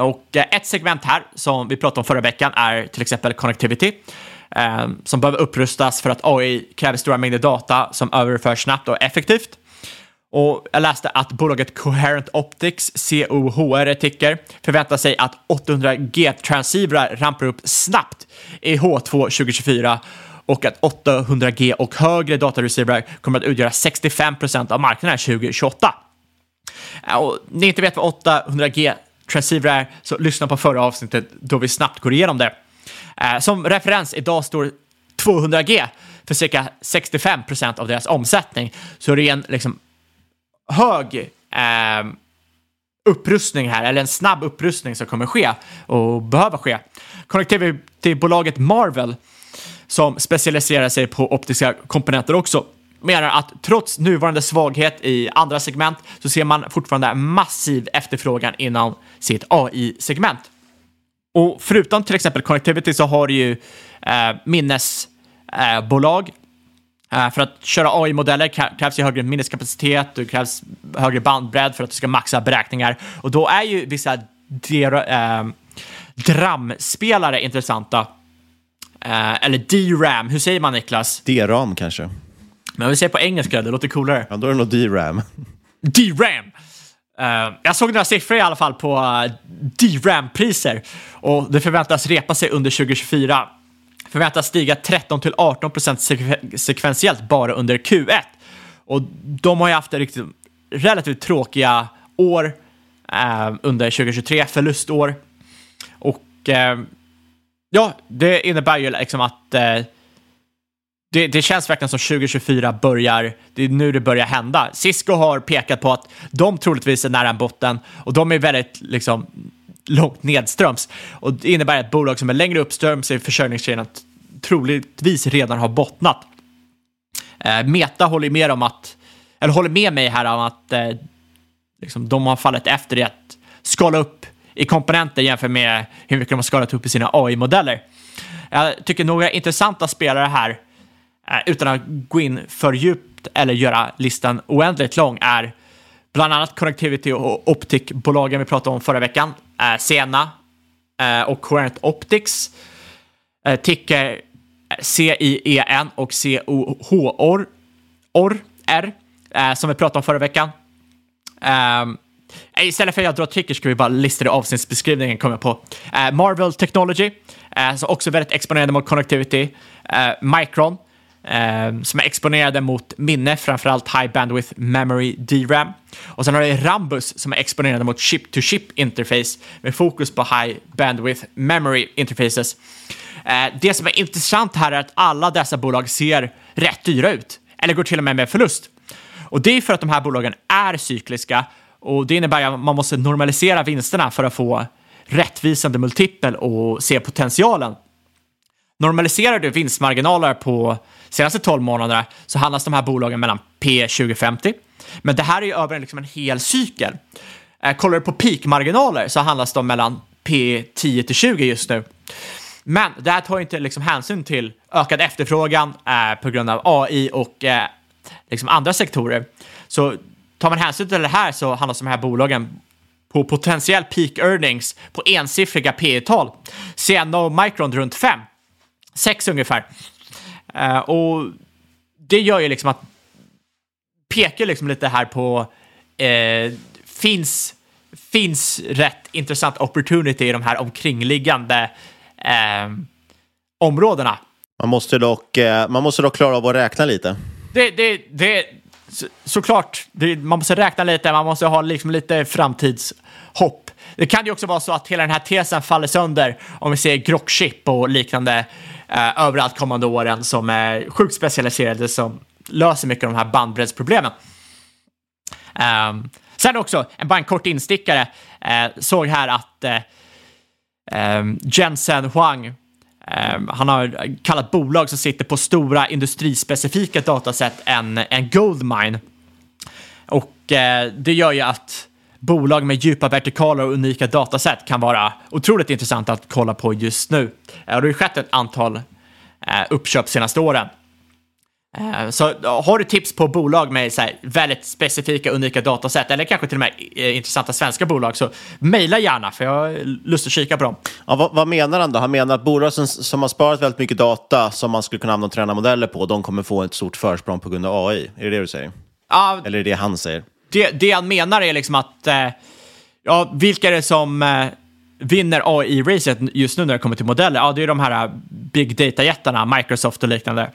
Och eh, ett segment här som vi pratade om förra veckan är till exempel connectivity eh, som behöver upprustas för att AI kräver stora mängder data som överförs snabbt och effektivt. Och jag läste att bolaget Coherent Optics, COHR ticker, förväntar sig att 800G-transceivrar rampar upp snabbt i H2 2024 och att 800G och högre datareceiver kommer att utgöra 65 procent av marknaden 2028. Och ni inte vet vad 800G transceiver är, så lyssna på förra avsnittet då vi snabbt går igenom det. Eh, som referens, idag står 200G för cirka 65 procent av deras omsättning, så det är en liksom hög eh, upprustning här, eller en snabb upprustning som kommer ske och behöver ske. Connectivity-bolaget Marvel, som specialiserar sig på optiska komponenter också, menar att trots nuvarande svaghet i andra segment så ser man fortfarande massiv efterfrågan inom sitt AI-segment. Och förutom till exempel connectivity så har du ju eh, minnesbolag eh, för att köra AI-modeller krävs ju högre minneskapacitet, det krävs högre bandbredd för att du ska maxa beräkningar. Och då är ju vissa uh, DRAM-spelare intressanta. Uh, eller DRAM, hur säger man Niklas? DRAM kanske. Men vi säger på engelska, det låter coolare. Ja, då är det nog DRAM. DRAM! Uh, jag såg några siffror i alla fall på uh, DRAM-priser och det förväntas repa sig under 2024 förväntas stiga 13 till 18 procent sekventiellt bara under Q1. Och de har ju haft riktigt, relativt tråkiga år eh, under 2023, förlustår. Och eh, Ja, det innebär ju liksom att eh, det, det, känns verkligen som 2024 börjar, det är nu det börjar hända. Cisco har pekat på att de troligtvis är nära en botten och de är väldigt liksom långt nedströms. Och det innebär att bolag som är längre uppströms i försörjningskedjan troligtvis redan har bottnat. Eh, Meta håller med om att, eller håller med mig här om att eh, liksom, de har fallit efter i att skala upp i komponenter jämfört med hur mycket de har skalat upp i sina AI-modeller. Jag tycker några intressanta spelare här, eh, utan att gå in för djupt eller göra listan oändligt lång, är bland annat Connectivity och Optic-bolagen vi pratade om förra veckan, Eh, Sena eh, och Coherent Optics, eh, ticker eh, CIEN och COHR, R, som vi pratade om förra veckan. Ehm, istället för att jag drar trickers ska vi bara lista det i avsnittsbeskrivningen kommer jag på. Marvel Technology, som också är väldigt exponerade mot connectivity. Micron, eh, som är exponerade mot minne, framförallt High Bandwidth Memory DRAM. Och sen har vi Rambus som är exponerade mot chip-to-chip interface med fokus på High Bandwidth Memory interfaces. Ehm, det som är intressant här är att alla dessa bolag ser rätt dyra ut, eller går till och med med förlust. Och det är för att de här bolagen är cykliska och det innebär att man måste normalisera vinsterna för att få rättvisande multipel och se potentialen. Normaliserar du vinstmarginaler på senaste 12 månaderna så handlas de här bolagen mellan P 2050. Men det här är ju över liksom en hel cykel. Eh, kollar du på peakmarginaler så handlas de mellan P 10 till 20 just nu. Men det här tar inte liksom hänsyn till ökad efterfrågan eh, på grund av AI och eh, liksom andra sektorer. Så tar man hänsyn till det här så handlas de här bolagen på potentiell peak earnings på ensiffriga P tal Sienna och Micron runt 5. 6 ungefär. Uh, och det gör ju liksom att pekar liksom lite här på uh, finns, finns rätt intressant opportunity i de här omkringliggande uh, områdena. Man måste, dock, man måste dock klara av att räkna lite. Det, det, det, så, såklart, det, man måste räkna lite, man måste ha liksom lite framtidshopp. Det kan ju också vara så att hela den här tesen faller sönder om vi ser grockchip och liknande eh, överallt kommande åren som är sjukt specialiserade som löser mycket av de här bandbreddsproblemen. Um, ehm, sen också, en, bara en kort instickare, eh, såg här att eh, um, Jensen Huang Um, han har kallat bolag som sitter på stora industrispecifika dataset en, en goldmine. Och uh, det gör ju att bolag med djupa vertikaler och unika dataset kan vara otroligt intressant att kolla på just nu. Uh, det har ju skett ett antal uh, uppköp senaste åren. Eh, så har du tips på bolag med så väldigt specifika, unika dataset eller kanske till och med eh, intressanta svenska bolag så mejla gärna för jag har lust att kika på dem. Ja, vad, vad, menar han då? Han menar att bolag som, som har sparat väldigt mycket data som man skulle kunna använda och träna modeller på, de kommer få ett stort försprång på grund av AI. Är det det du säger? Ja, eller är det det han säger? Det, det han menar är liksom att, eh, ja, vilka är det som vinner AI-racet just nu när det kommer till modeller? Ja, det är de här big data-jättarna, Microsoft och liknande.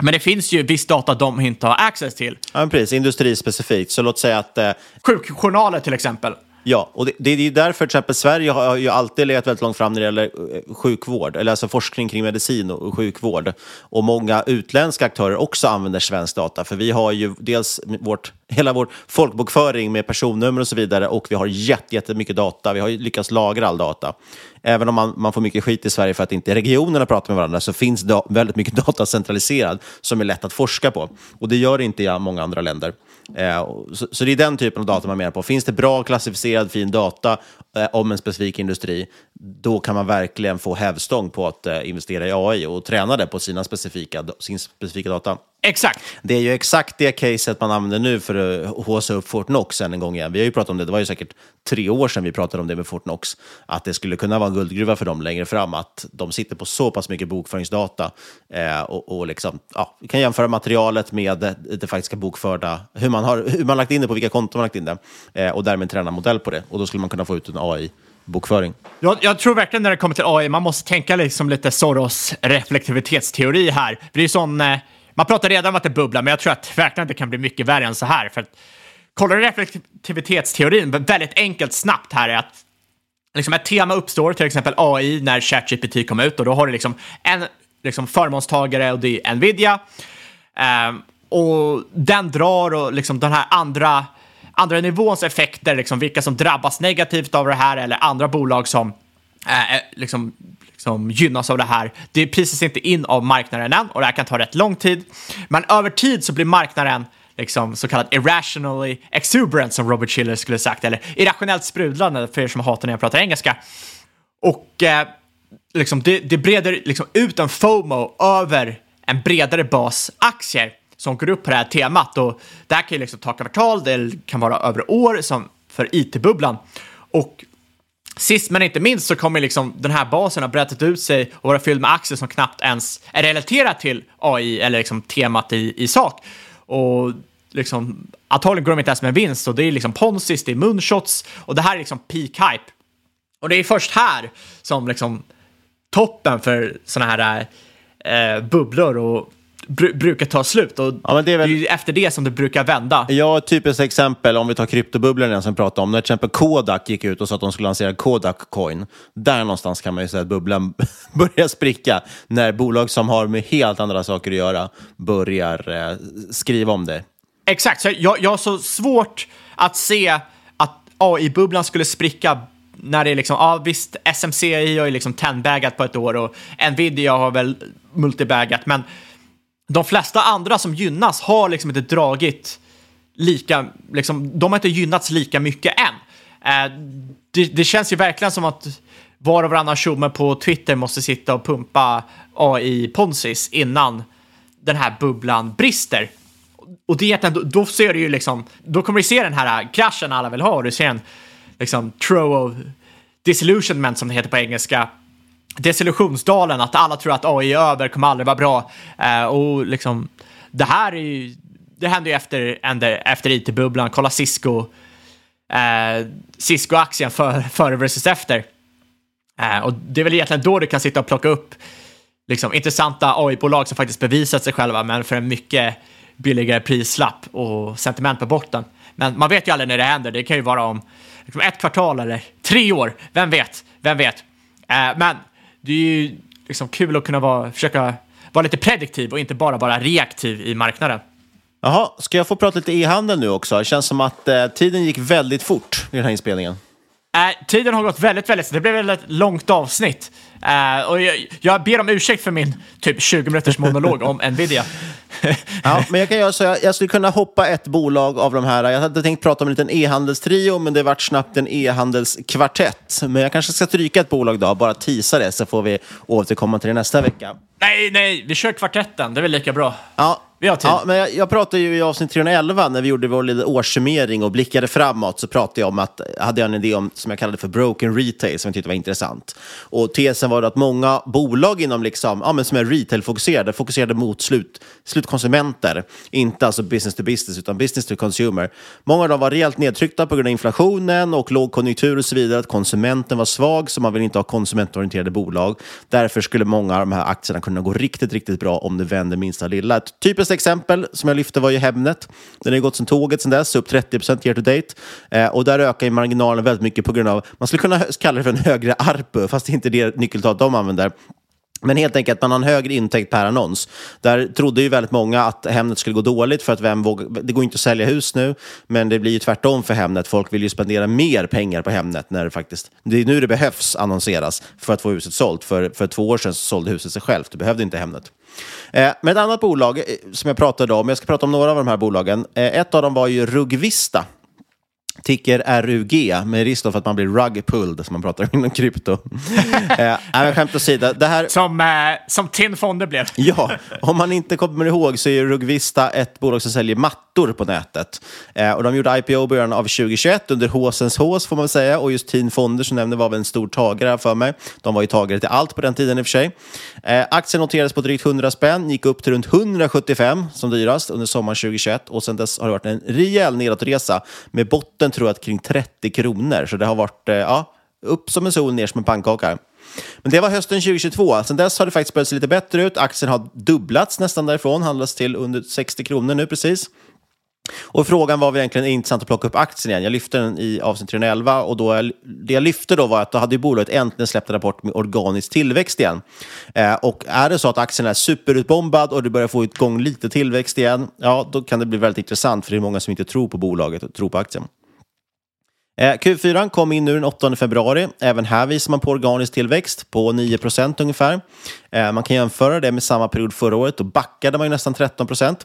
Men det finns ju viss data de inte har access till. Ja, precis. Industrispecifikt. Så låt säga att... Eh... Sjukjournaler till exempel. Ja, och det, det är därför till exempel Sverige har ju alltid legat väldigt långt fram när det gäller eh, sjukvård, eller alltså forskning kring medicin och sjukvård. Och många utländska aktörer också använder svensk data, för vi har ju dels vårt, hela vår folkbokföring med personnummer och så vidare och vi har jättemycket data. Vi har lyckats lagra all data. Även om man, man får mycket skit i Sverige för att inte regionerna pratar med varandra så finns det väldigt mycket <laughs> data centraliserad som är lätt att forska på. Och det gör det inte i många andra länder. Eh, så, så, det är den typen av data man menar på. Finns det bra klassificerad fin data eh, om en specifik industri, då kan man verkligen få hävstång på att eh, investera i AI och träna det på sina specifika, sin specifika data. Exakt. Det är ju exakt det caset man använder nu för att håsa upp Fortnox än en gång igen. Vi har ju pratat om det, det var ju säkert tre år sedan vi pratade om det med Fortnox, att det skulle kunna vara en guldgruva för dem längre fram, att de sitter på så pass mycket bokföringsdata eh, och, och liksom, ja, vi kan jämföra materialet med det, det faktiska bokförda, hur man har hur man lagt in det, på vilka konton man lagt in det eh, och därmed träna modell på det. Och då skulle man kunna få ut en AI bokföring. Jag, jag, tror verkligen när det kommer till AI, man måste tänka liksom lite Soros reflektivitetsteori här. För det är sån, eh, man pratar redan om att det bubblar, men jag tror att verkligen det kan bli mycket värre än så här. För att, kollar du reflektivitetsteorin, väldigt enkelt, snabbt här är att liksom ett tema uppstår, till exempel AI, när ChatGPT kom ut och då har du liksom en liksom förmånstagare och det är Nvidia. Um, och den drar och liksom den här andra, andra nivåns effekter, liksom vilka som drabbas negativt av det här eller andra bolag som Eh, eh, liksom, liksom gynnas av det här. Det prisas inte in av marknaden än och det här kan ta rätt lång tid. Men över tid så blir marknaden liksom så kallad irrationally exuberant som Robert Schiller skulle sagt, eller irrationellt sprudlande för er som hatar när jag pratar engelska. Och eh, liksom, det, det breder liksom ut en FOMO över en bredare bas aktier som går upp på det här temat. Och det här kan ju liksom ta kvartal, det kan vara över år som för it-bubblan. Och sist men inte minst så kommer liksom den här basen ha brett ut sig och vara fylld med aktier som knappt ens är relaterat till AI eller liksom temat i, i sak. Och liksom, antagligen går de inte ens med vinst och det är liksom ponsis, det är munshots och det här är liksom peak hype. Och det är först här som liksom toppen för sådana här eh, bubblor och br brukar ta slut. Och ja, det, är väl... det är efter det som det brukar vända. Ja, typiskt exempel om vi tar kryptobubblorna som vi pratade om. När till exempel Kodak gick ut och sa att de skulle lansera Kodak Coin. Där någonstans kan man ju säga att bubblan <laughs> börjar spricka. När bolag som har med helt andra saker att göra börjar eh, skriva om det. Exakt, så jag, jag har så svårt att se att AI-bubblan skulle spricka när det är liksom, ja visst, SMCI har ju liksom 10-bagat på ett år och Nvidia har väl multibagat, men de flesta andra som gynnas har liksom inte dragit lika, liksom, de har inte gynnats lika mycket än. Eh, det, det, känns ju verkligen som att var och varannan tjomme på Twitter måste sitta och pumpa AI-ponsis innan den här bubblan brister. Och det, då, då ser du ju liksom, då kommer du se den här kraschen alla vill ha och du ser en liksom throw of disillusionment som det heter på engelska desillusionsdalen, att alla tror att AI är över, kommer aldrig vara bra. Eh, och liksom, det här är ju, det hände ju efter, efter it-bubblan. Kolla Cisco, eh, Cisco-aktien före för versus efter. Eh, och det är väl egentligen då du kan sitta och plocka upp liksom, intressanta AI-bolag som faktiskt bevisat sig själva, men för en mycket billigare prislapp och sentiment på botten. Men man vet ju aldrig när det händer. Det kan ju vara om liksom, ett kvartal eller tre år. Vem vet? Vem vet? Eh, men det är ju liksom kul att kunna vara, försöka vara lite prediktiv och inte bara vara reaktiv i marknaden. Jaha, ska jag få prata lite e-handel nu också? Det känns som att eh, tiden gick väldigt fort i den här inspelningen. Eh, tiden har gått väldigt, väldigt Det blev ett långt avsnitt. Uh, och jag, jag ber om ursäkt för min typ 20 minuters monolog om Nvidia. <laughs> ja, men jag kan göra så. Jag, jag, skulle kunna hoppa ett bolag av de här. Jag hade tänkt prata om en liten e-handelstrio, men det vart snabbt en e-handelskvartett. Men jag kanske ska stryka ett bolag då, bara tisa det, så får vi återkomma till det nästa vecka. Nej, nej, vi kör kvartetten. Det är väl lika bra. Ja, vi har tid. Ja, men jag, jag pratade ju i avsnitt 311 när vi gjorde vår lilla årssummering och blickade framåt så pratade jag om att, hade jag en idé om, som jag kallade för broken retail som jag tyckte var intressant. Och tesen var att många bolag inom liksom, ja, men som är retail-fokuserade, fokuserade mot slut, slutkonsumenter, inte alltså business to business utan business to consumer. Många av dem var rejält nedtryckta på grund av inflationen och lågkonjunktur och så vidare, att konsumenten var svag så man vill inte ha konsumentorienterade bolag. Därför skulle många av de här aktierna kunna gå riktigt, riktigt bra om det vänder minsta lilla. Ett typiskt exempel som jag lyfte var ju Hemnet. Den har gått som tåget sedan dess, upp 30 year to date. Eh, och där ökar ju marginalen väldigt mycket på grund av, man skulle kunna kalla det för en högre ARPU, fast det är inte det nyckeltalet de använder. Men helt enkelt, man har en högre intäkt per annons. Där trodde ju väldigt många att Hemnet skulle gå dåligt för att vem vågar, det går inte att sälja hus nu, men det blir ju tvärtom för Hemnet. Folk vill ju spendera mer pengar på Hemnet när det faktiskt, det är nu det behövs annonseras för att få huset sålt. För, för två år sedan så sålde huset sig självt, du behövde inte Hemnet. Eh, men ett annat bolag eh, som jag pratade om, jag ska prata om några av de här bolagen. Eh, ett av dem var ju Rugvista ticker RUG, med risk för att man blir rug pulled, som man pratar om inom krypto. eh, skämt åsido. Det här... Som, eh, som TIN Fonder blev. ja, om man inte kommer ihåg så är Rugvista ett bolag som säljer mattor på nätet. Eh, och de gjorde IPO början av 2021 under Håsens Hås får man väl säga. Och just TIN Fonder som nämnde var väl en stor tagare för mig. De var ju tagare till allt på den tiden i och för sig. Eh, aktien noterades på drygt 100 spänn, gick upp till runt 175 som dyrast under sommaren 2021 och sedan dess har det varit en rejäl nedåtresa med botten tror jag att kring 30 kronor. Så det har varit eh, ja, upp som en sol, ner som en pannkaka. Men det var hösten 2022. Sen dess har det faktiskt börjat se lite bättre ut. Aktien har dubblats nästan därifrån, handlas till under 60 kronor nu precis. Och frågan var väl egentligen intressant att plocka upp aktien igen. Jag lyfte den i avsnitt 311 och då, det jag lyfte då var att då hade ju bolaget äntligen släppt en rapport med organisk tillväxt igen. Eh, och är det så att aktien är superutbombad och du börjar få igång lite tillväxt igen, ja då kan det bli väldigt intressant för det är många som inte tror på bolaget och tror på aktien. Eh, Q4 kom in nu den 8 februari. Även här visar man på organisk tillväxt på 9% ungefär. Eh, man kan jämföra det med samma period förra året. Då backade man ju nästan 13%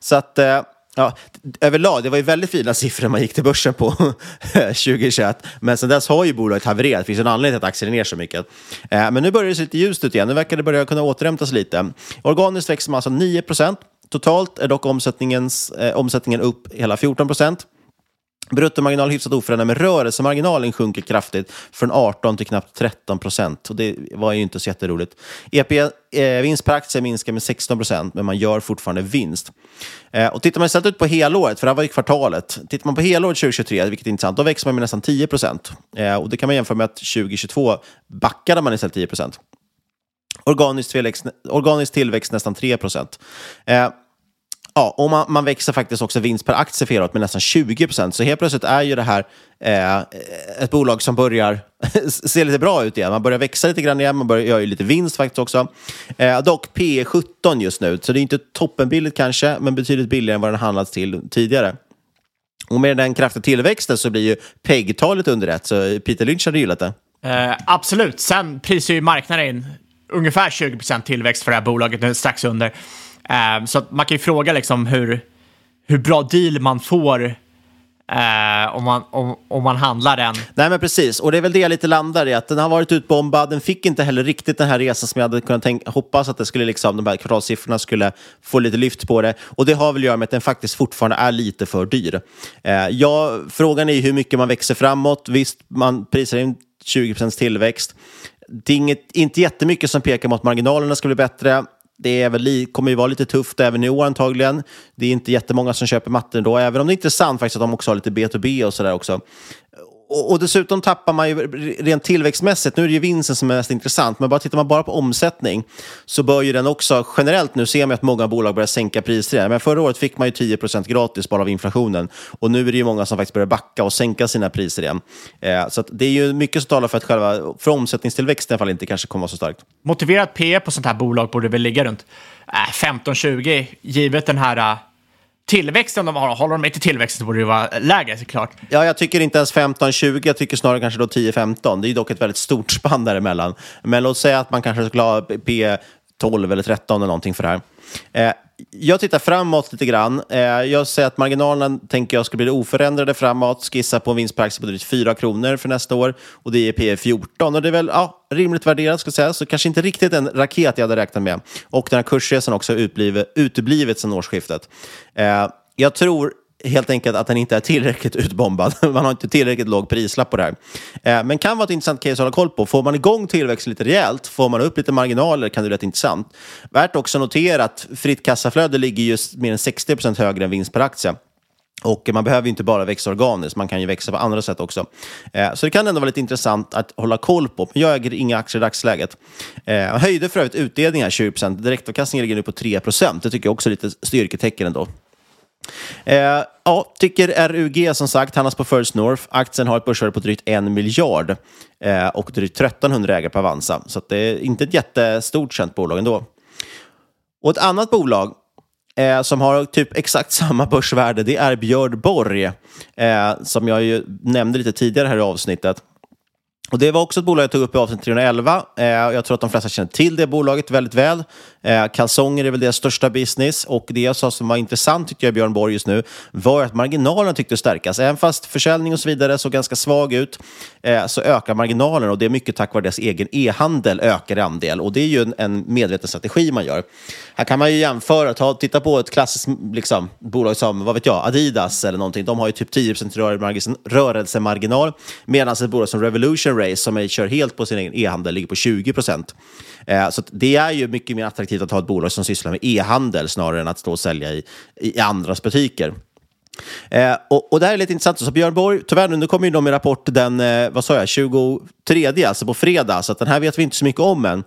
Så att eh, Ja, överlag, det var ju väldigt fina siffror man gick till börsen på <laughs> 2021. Men sen dess har ju bolaget havererat. Det finns en anledning till att aktien är ner så mycket. Eh, men nu börjar det se lite ljust ut igen. Nu verkar det börja kunna återhämta sig lite. Organiskt växer man alltså 9% Totalt är dock omsättningens, eh, omsättningen upp hela 14 Bruttomarginal hyfsat oförändrad, men rörelsemarginalen sjunker kraftigt från 18 till knappt 13 procent. det var ju inte så jätteroligt. EP, eh, vinst per aktie minskar med 16 procent, men man gör fortfarande vinst. Eh, och tittar man istället ut på helåret, för det här var ju kvartalet, tittar man på helåret 2023, vilket är intressant, då växer man med nästan 10 procent. Eh, och det kan man jämföra med att 2022 backade man istället 10 procent. Organisk tillväxt, organisk tillväxt nästan 3 procent. Eh, Ja, och man, man, växer faktiskt också vinst per aktie för med nästan 20 procent. Så helt plötsligt är ju det här eh, ett bolag som börjar <laughs> se lite bra ut igen. Man börjar växa lite grann igen, man börjar göra lite vinst faktiskt också. Eh, dock P 17 just nu, så det är inte toppenbilligt kanske, men betydligt billigare än vad den handlats till tidigare. Och med den kraftiga tillväxten så blir ju PEG-talet underrätt, så Peter Lynch hade gillat det. Eh, absolut. Sen prisar ju marknaden in ungefär 20 procent tillväxt för det här bolaget, nu strax under. Eh, så man kan ju fråga liksom hur, hur bra deal man får uh, om, man, om, om man handlar den. Nej, men precis. Och det är väl det jag lite landar i, att den har varit utbombad. Den fick inte heller riktigt den här resan som jag hade kunnat tänka, hoppas att det skulle liksom, de här kvartalssiffrorna skulle få lite lyft på det. Och det har väl att göra med att den faktiskt fortfarande är lite för dyr. Uh, ja, frågan är hur mycket man växer framåt. Visst, man prisar in 20 procents tillväxt. Det är inget, inte jättemycket som pekar mot att marginalerna ska bli bättre det är väl, kommer ju vara lite tufft även i år antagligen. Det är inte jättemånga som köper mattor då, även om det är intressant faktiskt att de också har lite B2B och sådär också och, och dessutom tappar man ju rent tillväxtmässigt, nu är det ju vinsten som är mest intressant, men bara tittar man bara på omsättning så bör ju den också, generellt nu ser man att många bolag börjar sänka priser. Men förra året fick man ju 10% gratis bara av inflationen och nu är det ju många som faktiskt börjar backa och sänka sina priser igen. Eh, så det är ju mycket som talar för att själva för omsättningstillväxten i alla fall inte kanske kommer vara så starkt. Motiverat P på sånt här bolag borde väl ligga runt eh, äh, 15-20 givet den här eh, tillväxten de har, håller de inte tillväxten så borde det vara lägre såklart. Ja, jag tycker inte ens 15-20, jag tycker snarare kanske då 10-15. Det är dock ett väldigt stort <laughs> spann däremellan. Men låt säga att man kanske skulle ha P 12 eller 13 eller någonting för det här. Eh, jag tittar framåt lite grann. Eh, jag säger att marginalerna tänker jag ska bli oförändrade framåt. Skissar på en vinst per aktie på drygt 4 kronor för nästa år och det är P 14 och det är väl ja, rimligt värderat ska säga, så kanske inte riktigt en raket jag hade räknat med. Och den här kursresan också uteblivit, uteblivit sedan årsskiftet. Eh, jag tror helt enkelt att den inte är tillräckligt utbombad. <laughs> Man har inte tillräckligt låg prislapp på det här. Eh, men kan vara ett intressant case att hålla koll på. Får man igång tillväxten lite rejält, får man upp lite marginaler kan det bli rätt intressant. Värt också notera att fritt kassaflöde ligger just mer än 60 procent högre än vinst per aktie. Och man behöver inte bara växa organiskt, man kan ju växa på andra sätt också. Eh, så det kan ändå vara lite intressant att hålla koll på. Men jag äger inga aktier i dagsläget. Eh, höjde för övrigt utdelningar 20 procent. Direktavkastningen ligger nu på 3 procent. Det tycker jag också är lite styrketecken ändå. Eh, ja, tycker RUG som sagt, handlas på First North. Aktien har ett börsvärde på drygt en miljard eh, och drygt 1300 ägare på Avanza. Så det är inte ett jättestort känt bolag ändå. Och ett annat bolag eh, som har typ exakt <laughs> samma börsvärde, det är Björn Borg, eh, som jag ju nämnde lite tidigare här i avsnittet. Och Det var också ett bolag jag tog upp i avsnitt 311. Eh, jag tror att de flesta känner till det bolaget väldigt väl. Eh, kalsonger är väl deras största business och det jag sa som var intressant tycker jag Björn Borg just nu var att marginalerna tyckte stärkas. Även fast försäljning och så vidare såg ganska svag ut eh, så ökar marginalerna och det är mycket tack vare deras egen e-handel ökar i andel och det är ju en, en medveten strategi man gör. Här kan man ju jämföra, ta, titta på ett klassiskt liksom, bolag som vad vet jag, Adidas eller någonting. De har ju typ 10% rörelsemarginal medan ett bolag som Revolution Race som är, kör helt på sin egen e-handel ligger på 20 procent. Eh, så det är ju mycket mer attraktivt att ha ett bolag som sysslar med e-handel snarare än att stå och sälja i, i andras butiker. Eh, och, och, det här är lite intressant. Så Björn Borg, tyvärr nu kommer ju de med rapport den, eh, vad sa jag, 23, alltså på fredag, så den här vet vi inte så mycket om än.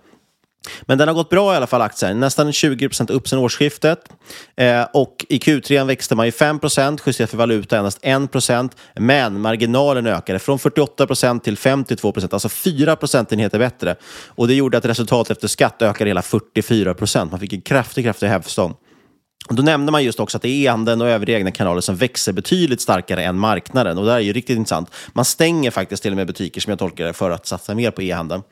Men den har gått bra i alla fall, aktien. Nästan 20% upp sen årsskiftet. Eh, och i Q3 växte man ju 5 justerat för valuta endast 1 Men marginalen ökade från 48% till 52% alltså 4 procentenheter bättre. Och det gjorde att resultatet efter skatt ökade hela 44% Man fick en kraftig, kraftig hävstång. Och Då nämnde man just också att det är e-handeln och övriga egna kanaler som växer betydligt starkare än marknaden. Och det här är ju riktigt intressant. Man stänger faktiskt till och med butiker, som jag tolkar det, för att satsa mer på e-handeln.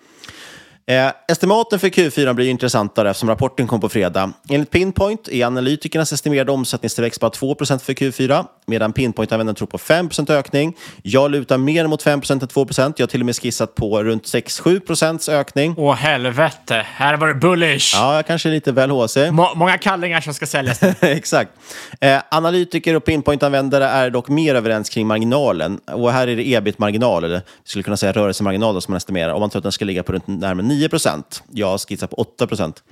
Eh, estimaten för Q4 blir intressantare eftersom rapporten kom på fredag. Enligt Pinpoint är analytikernas estimerade omsättningstillväxt bara 2% för Q4, medan Pinpoint-användaren tror på 5% ökning. Jag lutar mer mot 5% än 2% Jag har till och med skissat på runt 6-7% ökning. Åh helvete, här var det bullish. Ja, jag kanske är lite väl HC. Må många kallingar som ska säljas. <laughs> Exakt. Eh, analytiker och Pinpoint-användare är dock mer överens kring marginalen. Och här är det ebit-marginal, eller vi skulle kunna säga rörelsemarginal som man estimerar, om man tror att den ska ligga på runt närmare 9 procent. Jag skissar på 8 procent.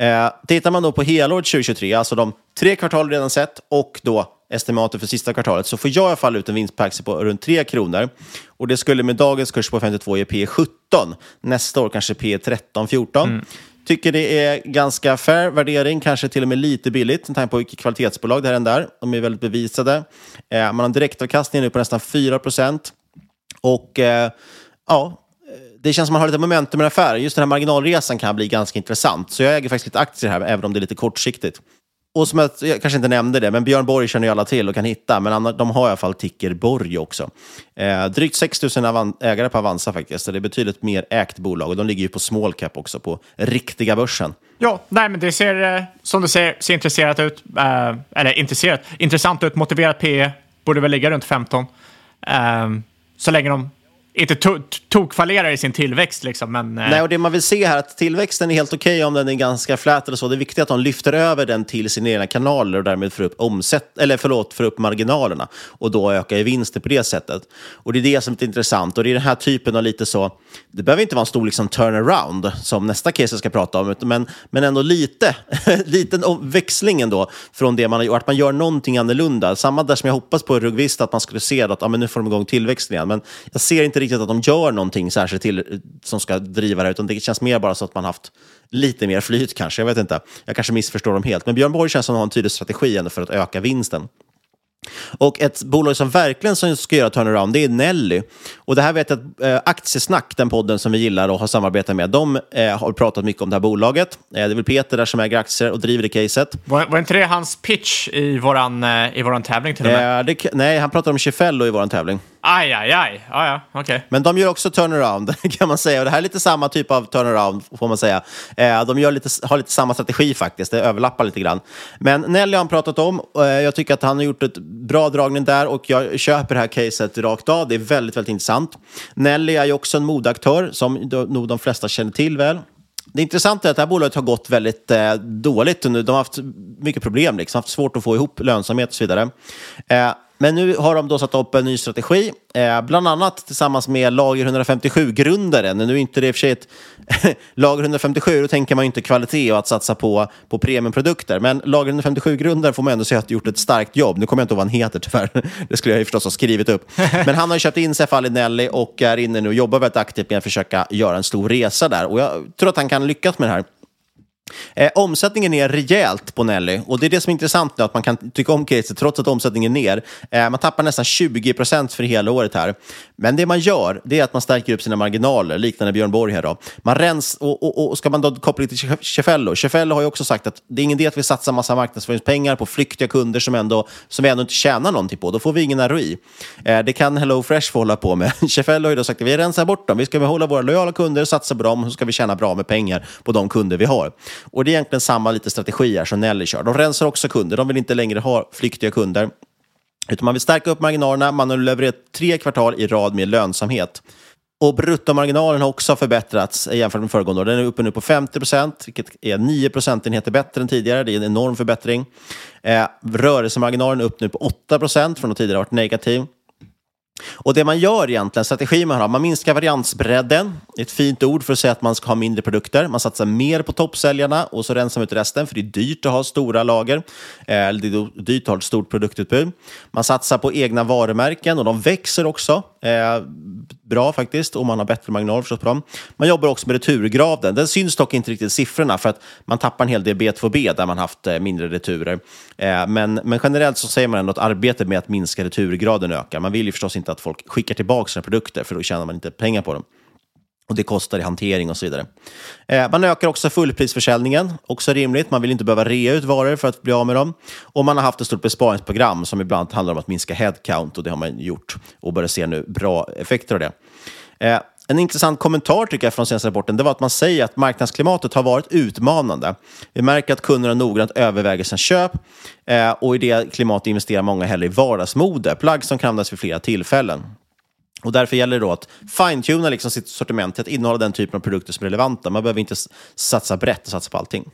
Eh, tittar man då på helåret 2023, alltså de tre kvartal redan sett och då estimatet för sista kvartalet, så får jag i alla fall ut en vinst per aktie på runt 3 kronor. Och det skulle med dagens kurs på 52 ge P 17. Nästa år kanske P 13, 14. Mm. Tycker det är ganska fair värdering, kanske till och med lite billigt med tanke på vilket kvalitetsbolag det här är där. De är väldigt bevisade. Eh, man har direktavkastning nu på nästan 4 procent. Och eh, ja, det känns som man har lite momentum i affären. Just den här marginalresan kan bli ganska intressant. Så jag äger faktiskt lite aktier här, även om det är lite kortsiktigt. Och som jag, jag kanske inte nämnde det, men Björn Borg känner ju alla till och kan hitta. Men de har i alla fall ticker Borg också. Eh, drygt 6 000 ägare på Avanza faktiskt. Så det är betydligt mer ägt bolag. Och de ligger ju på small cap också, på riktiga börsen. Ja, nej, men det ser, eh, som du ser, ser intresserat ut. Eh, eller intresserat, intressant ut. Motiverat PE borde väl ligga runt 15. Eh, så länge de inte to tokfallerar i sin tillväxt. Liksom, men, eh. Nej, och det man vill se här är att tillväxten är helt okej okay om den är ganska flät eller så. Det är viktigt att de lyfter över den till sina egna kanaler och därmed får upp, omsätt eller förlåt, får upp marginalerna och då ökar vinsten på det sättet. Och det är det som är intressant och det är den här typen av lite så, det behöver inte vara en stor liksom, turnaround som nästa case jag ska prata om, men, men ändå lite, <laughs> liten växling ändå från det man har gjort, att man gör någonting annorlunda. Samma där som jag hoppas på i Rugvista, att man skulle se att ah, men nu får de igång tillväxten igen, men jag ser inte riktigt att de gör någonting särskilt till som ska driva det, utan det känns mer bara så att man haft lite mer flyt kanske. Jag vet inte. Jag kanske missförstår dem helt. Men Björn Borg känns som att han har en tydlig strategi ändå för att öka vinsten. Och ett bolag som verkligen ska göra turnaround, det är Nelly. Och det här vet jag att eh, Aktiesnack, den podden som vi gillar och har samarbetat med, de eh, har pratat mycket om det här bolaget. Eh, det är väl Peter där som äger aktier och driver det caset. Var, var inte det hans pitch i våran, eh, i våran tävling till och med? Eh, det, nej, han pratar om Chifello i våran tävling. Aj, aj, aj. Ah, ja, okay. Men de gör också turnaround, <laughs> kan man säga. Och det här är lite samma typ av turnaround, får man säga. Eh, de gör lite, har lite samma strategi faktiskt, det överlappar lite grann. Men Nelly har han pratat om. Eh, jag tycker att han har gjort ett bra dragning där och jag köper det här caset rakt av. Det är väldigt, väldigt intressant. Nelly är ju också en modaktör som nog de flesta känner till väl. Det intressanta är att det här bolaget har gått väldigt eh, dåligt. De har haft mycket problem, liksom, haft svårt att få ihop lönsamhet och så vidare. Eh, men nu har de då satt upp en ny strategi, eh, bland annat tillsammans med Lager 157-grundaren. Nu är inte det i och för sig ett <laughs> Lager 157, då tänker man ju inte kvalitet och att satsa på, på premiumprodukter. Men Lager 157-grundaren får man ändå säga att gjort ett starkt jobb. Nu kommer jag inte ihåg vad han heter tyvärr. <laughs> Det skulle jag ju förstås ha skrivit upp. <laughs> Men han har köpt in sig Nelly och är inne nu och jobbar väldigt aktivt med att försöka göra en stor resa där. Och jag tror att han kan lyckas med det här. Eh, omsättningen är rejält på Nelly och det är det som är intressant nu, att man kan tycka om caset trots att omsättningen är ner. Eh, man tappar nästan 20 procent för hela året här. Men det man gör, det är att man stärker upp sina marginaler, liknande Björn Borg här då. Man rens, och, och, och ska man då koppla det till Cefello, Cefello har ju också sagt att det är ingen idé att vi satsar massa marknadsföringspengar på flyktiga kunder som, ändå, som vi ändå inte tjänar någonting på. Då får vi ingen ROI. Eh, det kan Hello Fresh få hålla på med. <laughs> Cefello har ju då sagt att vi rensar bort dem, vi ska behålla våra lojala kunder, satsa på dem, och så ska vi tjäna bra med pengar på de kunder vi har. Och det är egentligen samma lite strategi här som Nelly kör. De rensar också kunder. De vill inte längre ha flyktiga kunder. Utan man vill stärka upp marginalerna. Man har levererat tre kvartal i rad med lönsamhet. Och bruttomarginalen har också förbättrats jämfört med föregående år. Den är uppe nu på 50 procent, vilket är 9 procentenheter bättre än tidigare. Det är en enorm förbättring. Eh, rörelsemarginalen är upp nu på 8 procent från att tidigare varit negativ. Och det man gör egentligen, strategin man har, man minskar variansbredden. Ett fint ord för att säga att man ska ha mindre produkter. Man satsar mer på toppsäljarna och så rensar man ut resten, för det är dyrt att ha stora lager. Eh, eller det är dyrt att ha ett stort produktutbud. Man satsar på egna varumärken och de växer också. Eh, bra faktiskt och man har bättre marginal förstås på dem. Man jobbar också med returgraden. Den syns dock inte riktigt i siffrorna för att man tappar en hel del B2B där man haft eh, mindre returer. Eh, men, men generellt så säger man ändå att arbetet med att minska returgraden ökar. Man vill ju förstås inte att folk skickar tillbaka sina produkter för då tjänar man inte pengar på dem. Och det kostar i hantering och så vidare. Eh, man ökar också fullprisförsäljningen, också rimligt. Man vill inte behöva rea ut varor för att bli av med dem. Och man har haft ett stort besparingsprogram som ibland handlar om att minska headcount och det har man gjort och börjar se nu bra effekter av det. Eh, en intressant kommentar tycker jag från senaste rapporten det var att man säger att marknadsklimatet har varit utmanande. Vi märker att kunderna noggrant överväger sina köp eh, och i det klimatet investerar många hellre i vardagsmode, plagg som kan användas vid flera tillfällen. Och därför gäller det då att fine-tuna liksom sitt sortiment till att innehålla den typen av produkter som är relevanta. Man behöver inte satsa brett och satsa på allting.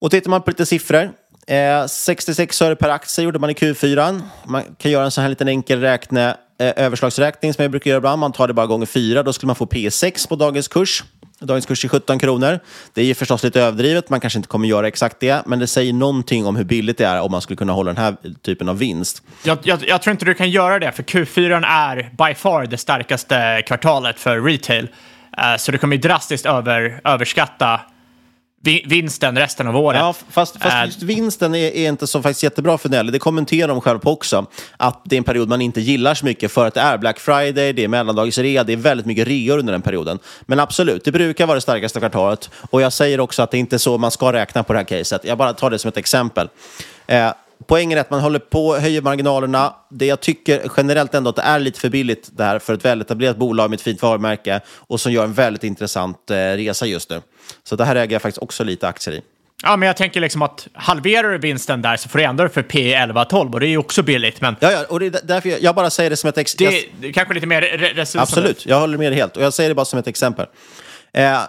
Och tittar man på lite siffror. Eh, 66 öre per aktie gjorde man i Q4. Man kan göra en sån här liten enkel räkne, eh, överslagsräkning som jag brukar göra ibland. Man tar det bara gånger fyra. Då skulle man få P6 på dagens kurs. Dagens kurs är 17 kronor. Det är ju förstås lite överdrivet, man kanske inte kommer göra exakt det, men det säger någonting om hur billigt det är om man skulle kunna hålla den här typen av vinst. Jag, jag, jag tror inte du kan göra det, för Q4 är by far det starkaste kvartalet för retail. Uh, så du kommer ju drastiskt över, överskatta vinsten resten av året. Ja, fast, fast just vinsten är, är, inte så faktiskt jättebra för Nelly. Det kommenterar de själva på också. Att det är en period man inte gillar så mycket för att det är Black Friday, det är mellandagsrea, det är väldigt mycket reor under den perioden. Men absolut, det brukar vara det starkaste kvartalet. Och jag säger också att det inte är så man ska räkna på det här caset. Jag bara tar det som ett exempel. Eh, poängen är att man håller på att höja marginalerna. Det jag tycker generellt ändå att det är lite för billigt där för ett väletablerat bolag med ett fint varumärke och som gör en väldigt intressant eh, resa just nu. Så det här äger jag faktiskt också lite aktier i. Ja, men jag tänker liksom att halverar du vinsten där så får du ändå för P 11-12 och det är ju också billigt. Men... Ja, ja, och det är därför jag, jag bara säger det som ett exempel. Det, det är kanske lite mer resursande. Absolut, jag håller med dig helt och jag säger det bara som ett exempel. Eh,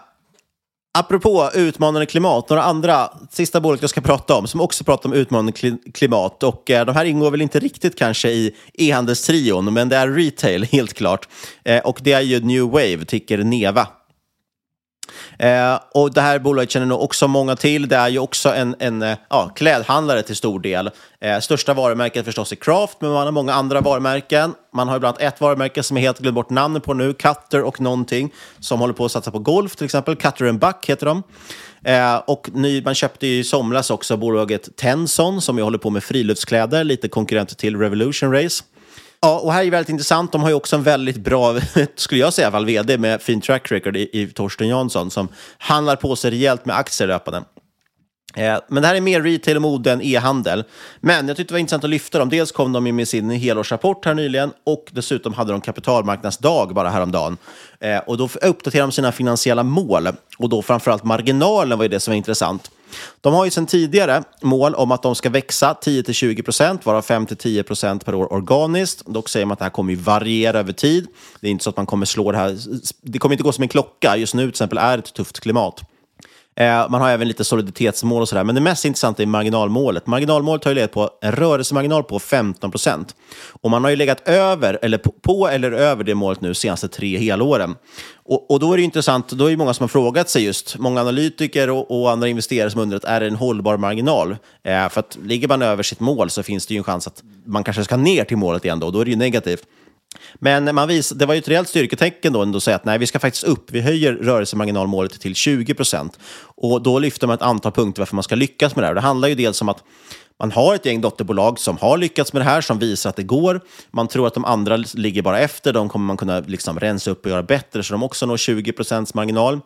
Apropå utmanande klimat, några andra, sista bolag jag ska prata om, som också pratar om utmanande klimat. Och eh, de här ingår väl inte riktigt kanske i e-handelstrion, men det är retail <laughs> helt klart. Eh, och det är ju New Wave, ticker Neva. Eh, och det här bolaget känner nog också många till. Det är ju också en, en eh, ja, klädhandlare till stor del. Eh, största varumärket förstås är Craft, men man har många andra varumärken. Man har ibland ett varumärke som jag helt glömt bort namnet på nu, Cutter och någonting, som håller på att satsa på golf till exempel. Cutter Buck heter de. Eh, och ny, man köpte ju i somras också bolaget Tenson som ju håller på med friluftskläder, lite konkurrent till Revolution Race. Ja, och här är väldigt intressant. De har ju också en väldigt bra, <laughs> skulle jag säga, vd med fin track record i, i Torsten Jansson som handlar på sig rejält med aktier löpande. Eh, men det här är mer retail och mode än e-handel. Men jag tyckte det var intressant att lyfta dem. Dels kom de med sin helårsrapport här nyligen och dessutom hade de kapitalmarknadsdag bara häromdagen. Eh, och då uppdaterade de sina finansiella mål och då framförallt marginalen var ju det som var intressant. De har ju sedan tidigare mål om att de ska växa 10-20 procent, varav 5-10 procent per år organiskt. Dock säger man att det här kommer ju variera över tid. Det är inte så att man kommer slå det här. Det kommer inte gå som en klocka. Just nu till exempel är det ett tufft klimat. Eh, man har även lite soliditetsmål och sådär. Men det mest intressanta är marginalmålet. Marginalmålet har ju legat på en rörelsemarginal på 15 procent. Och man har ju legat över, eller på, på, eller över det målet nu senaste tre helåren. Och, och då är det intressant, då är det många som har frågat sig just, många analytiker och, och andra investerare som undrat, är det en hållbar marginal? Eh, för att ligger man över sitt mål så finns det ju en chans att man kanske ska ner till målet igen då, och då är det ju negativt. Men man vis, det var ju ett rejält styrketecken då att säga att nej, vi ska faktiskt upp. Vi höjer rörelsemarginalmålet till 20 procent. Och då lyfter man ett antal punkter varför man ska lyckas med det här. Det handlar ju dels om att man har ett gäng dotterbolag som har lyckats med det här, som visar att det går. Man tror att de andra ligger bara efter. De kommer man kunna liksom rensa upp och göra bättre, så de också når 20 procents marginal.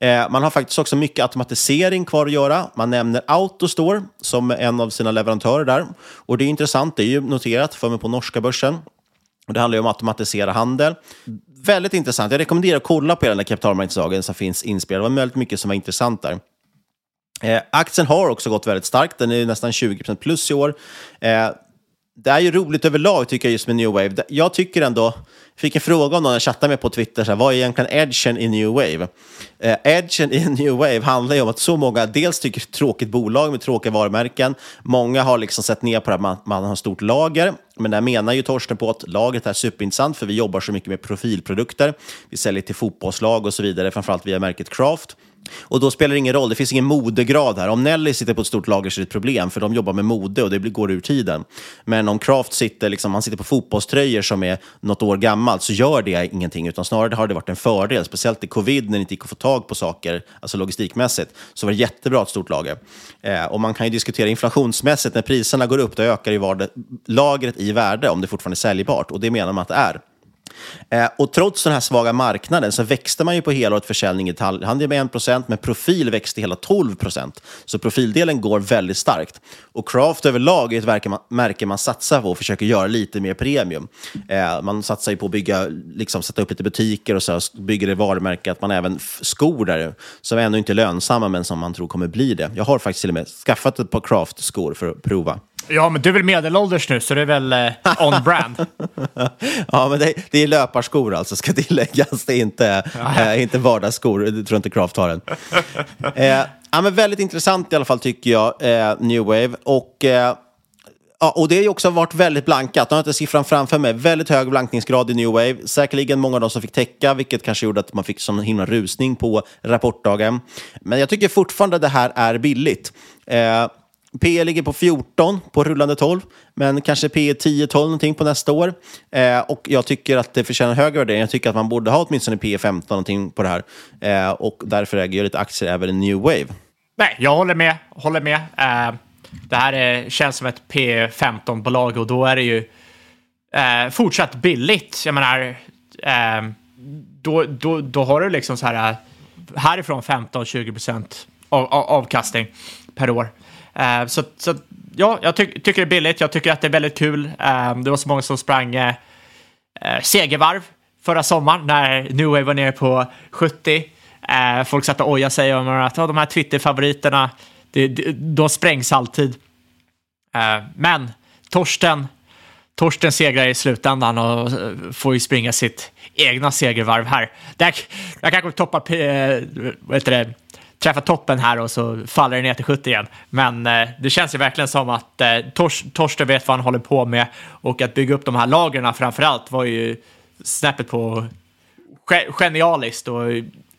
Eh, man har faktiskt också mycket automatisering kvar att göra. Man nämner Autostore som en av sina leverantörer där. Och det är intressant, det är ju noterat för mig på norska börsen. Och det handlar ju om att automatisera handel. Väldigt intressant. Jag rekommenderar att kolla på den där kapitalmarknadsdagen som finns inspelad. Det var väldigt mycket som var intressant där. Eh, aktien har också gått väldigt starkt. Den är nästan 20% plus i år. Eh, det är ju roligt överlag tycker jag just med New Wave. Jag tycker ändå, fick en fråga om någon jag chattade med på Twitter, så här, vad är egentligen edgen i New Wave? Eh, edgen i <laughs> New Wave handlar ju om att så många dels tycker det är ett tråkigt bolag med tråkiga varumärken. Många har liksom sett ner på att man, man har stort lager. Men där menar ju Torsten på att lagret är superintressant för vi jobbar så mycket med profilprodukter. Vi säljer till fotbollslag och så vidare, framförallt via märket Craft. Och då spelar det ingen roll, det finns ingen modegrad här. Om Nelly sitter på ett stort lager så är det ett problem, för de jobbar med mode och det går ur tiden. Men om Kraft sitter, liksom, han sitter på fotbollströjor som är något år gammalt så gör det ingenting, utan snarare har det varit en fördel. Speciellt i covid när det inte gick att få tag på saker, alltså logistikmässigt, så var det jättebra ett stort lager. Eh, och man kan ju diskutera inflationsmässigt, när priserna går upp, då ökar ju lagret i värde om det fortfarande är säljbart. Och det menar man att det är. Eh, och trots den här svaga marknaden så växte man ju på helåret försäljning i detaljhandeln med 1 men profil växte hela 12% Så profildelen går väldigt starkt. Och Craft överlag är ett märke man, satsar på och försöker göra lite mer premium. Eh, man satsar ju på att bygga, liksom, sätta upp lite butiker och så bygger det varumärke att man även skor där som ännu inte är lönsamma men som man tror kommer bli det. Jag har faktiskt till och med skaffat ett par Craft-skor för att prova. Ja, men du är väl medelålders nu, så det är väl eh, on-brand. <laughs> ja, men det, det, är löparskor alltså, ska tilläggas. Det är inte, eh, inte vardagsskor. Jag tror inte Craft har den. eh, ja, men väldigt intressant i alla fall, tycker jag, eh, New Wave. Och, eh, ja, och det har också varit väldigt blankat. Jag har inte siffran framför mig. Väldigt hög blankningsgrad i New Wave. Säkerligen många av dem som fick täcka, vilket kanske gjorde att man fick sån himla rusning på rapportdagen. Men jag tycker fortfarande det här är billigt. P ligger på 14 på rullande 12, men kanske P 10-12 någonting på nästa år. Eh, och jag tycker att det förtjänar högre värdering. Jag tycker att man borde ha åtminstone P 15 någonting på det här. Eh, och därför äger jag lite aktier även i New Wave. Nej, jag håller med. Håller med. Eh, det här är, känns som ett P 15-bolag och då är det ju eh, fortsatt billigt. Jag menar, eh, då, då, då har du liksom så här eh, härifrån 15-20 procent av, av, avkastning per år. Uh, så, så ja, jag ty tycker det är billigt. Jag tycker att det är väldigt kul. Eh, det var så många som sprang uh, segervarv förra sommaren när New Wave var nere på 70. Folk satt och ojade sig om att oh, de här Twitter-favoriterna, de sprängs alltid. men Torsten, Torsten segrar i slutändan och får ju springa sitt egna segervarv här. Där, där kanske toppar vad heter det, träffa toppen här och så faller det ner till 70 igen. Men eh, det känns ju verkligen som att eh, Tors Torsten vet vad han håller på med och att bygga upp de här lagren framför allt var ju snäppet på genialiskt och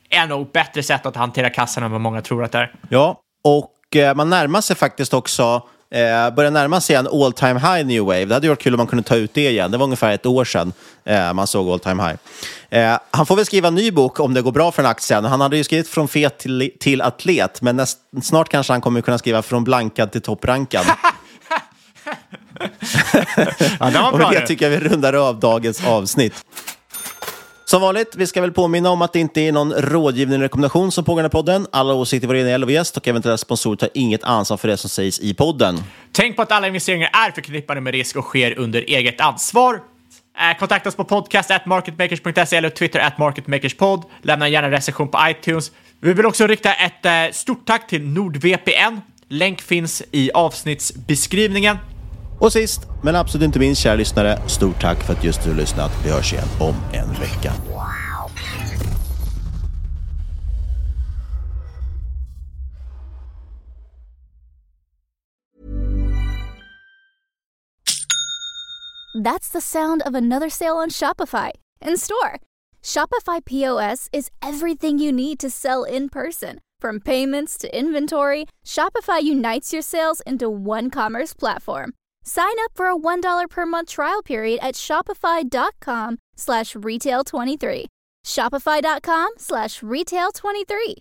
är nog bättre sätt att hantera kassan än vad många tror att det är. Ja, och eh, man närmar sig faktiskt också Eh, börjar närma sig en all time high new wave. Det hade varit kul om man kunde ta ut det igen. Det var ungefär ett år sedan eh, man såg all time high. Eh, han får väl skriva en ny bok om det går bra för en aktien. Han hade ju skrivit från fet till, till atlet, men näst, snart kanske han kommer kunna skriva från blankad till topprankad. <laughs> ja, <laughs> det var bra och med det tycker jag vi rundar av dagens avsnitt. Som vanligt, vi ska väl påminna om att det inte är någon rådgivning eller rekommendation som pågår i podden. Alla åsikter var egna gäst och eventuella sponsorer tar inget ansvar för det som sägs i podden. Tänk på att alla investeringar är förknippade med risk och sker under eget ansvar. Eh, kontakta oss på podcast marketmakers.se eller Twitter at marketmakerspod. Lämna gärna en recension på iTunes. Vi vill också rikta ett eh, stort tack till NordVPN. Länk finns i avsnittsbeskrivningen. Och sist, men absolut inte minst, kära lyssnare, stort tack för att just du har lyssnat. Vi hörs igen om en vecka. That's the sound of another sale on Shopify in store. Shopify POS is everything you need to sell in person. From payments to inventory, Shopify unites your sales into one commerce platform. Sign up for a $1 per month trial period at shopify.com slash retail23. Shopify.com slash retail23.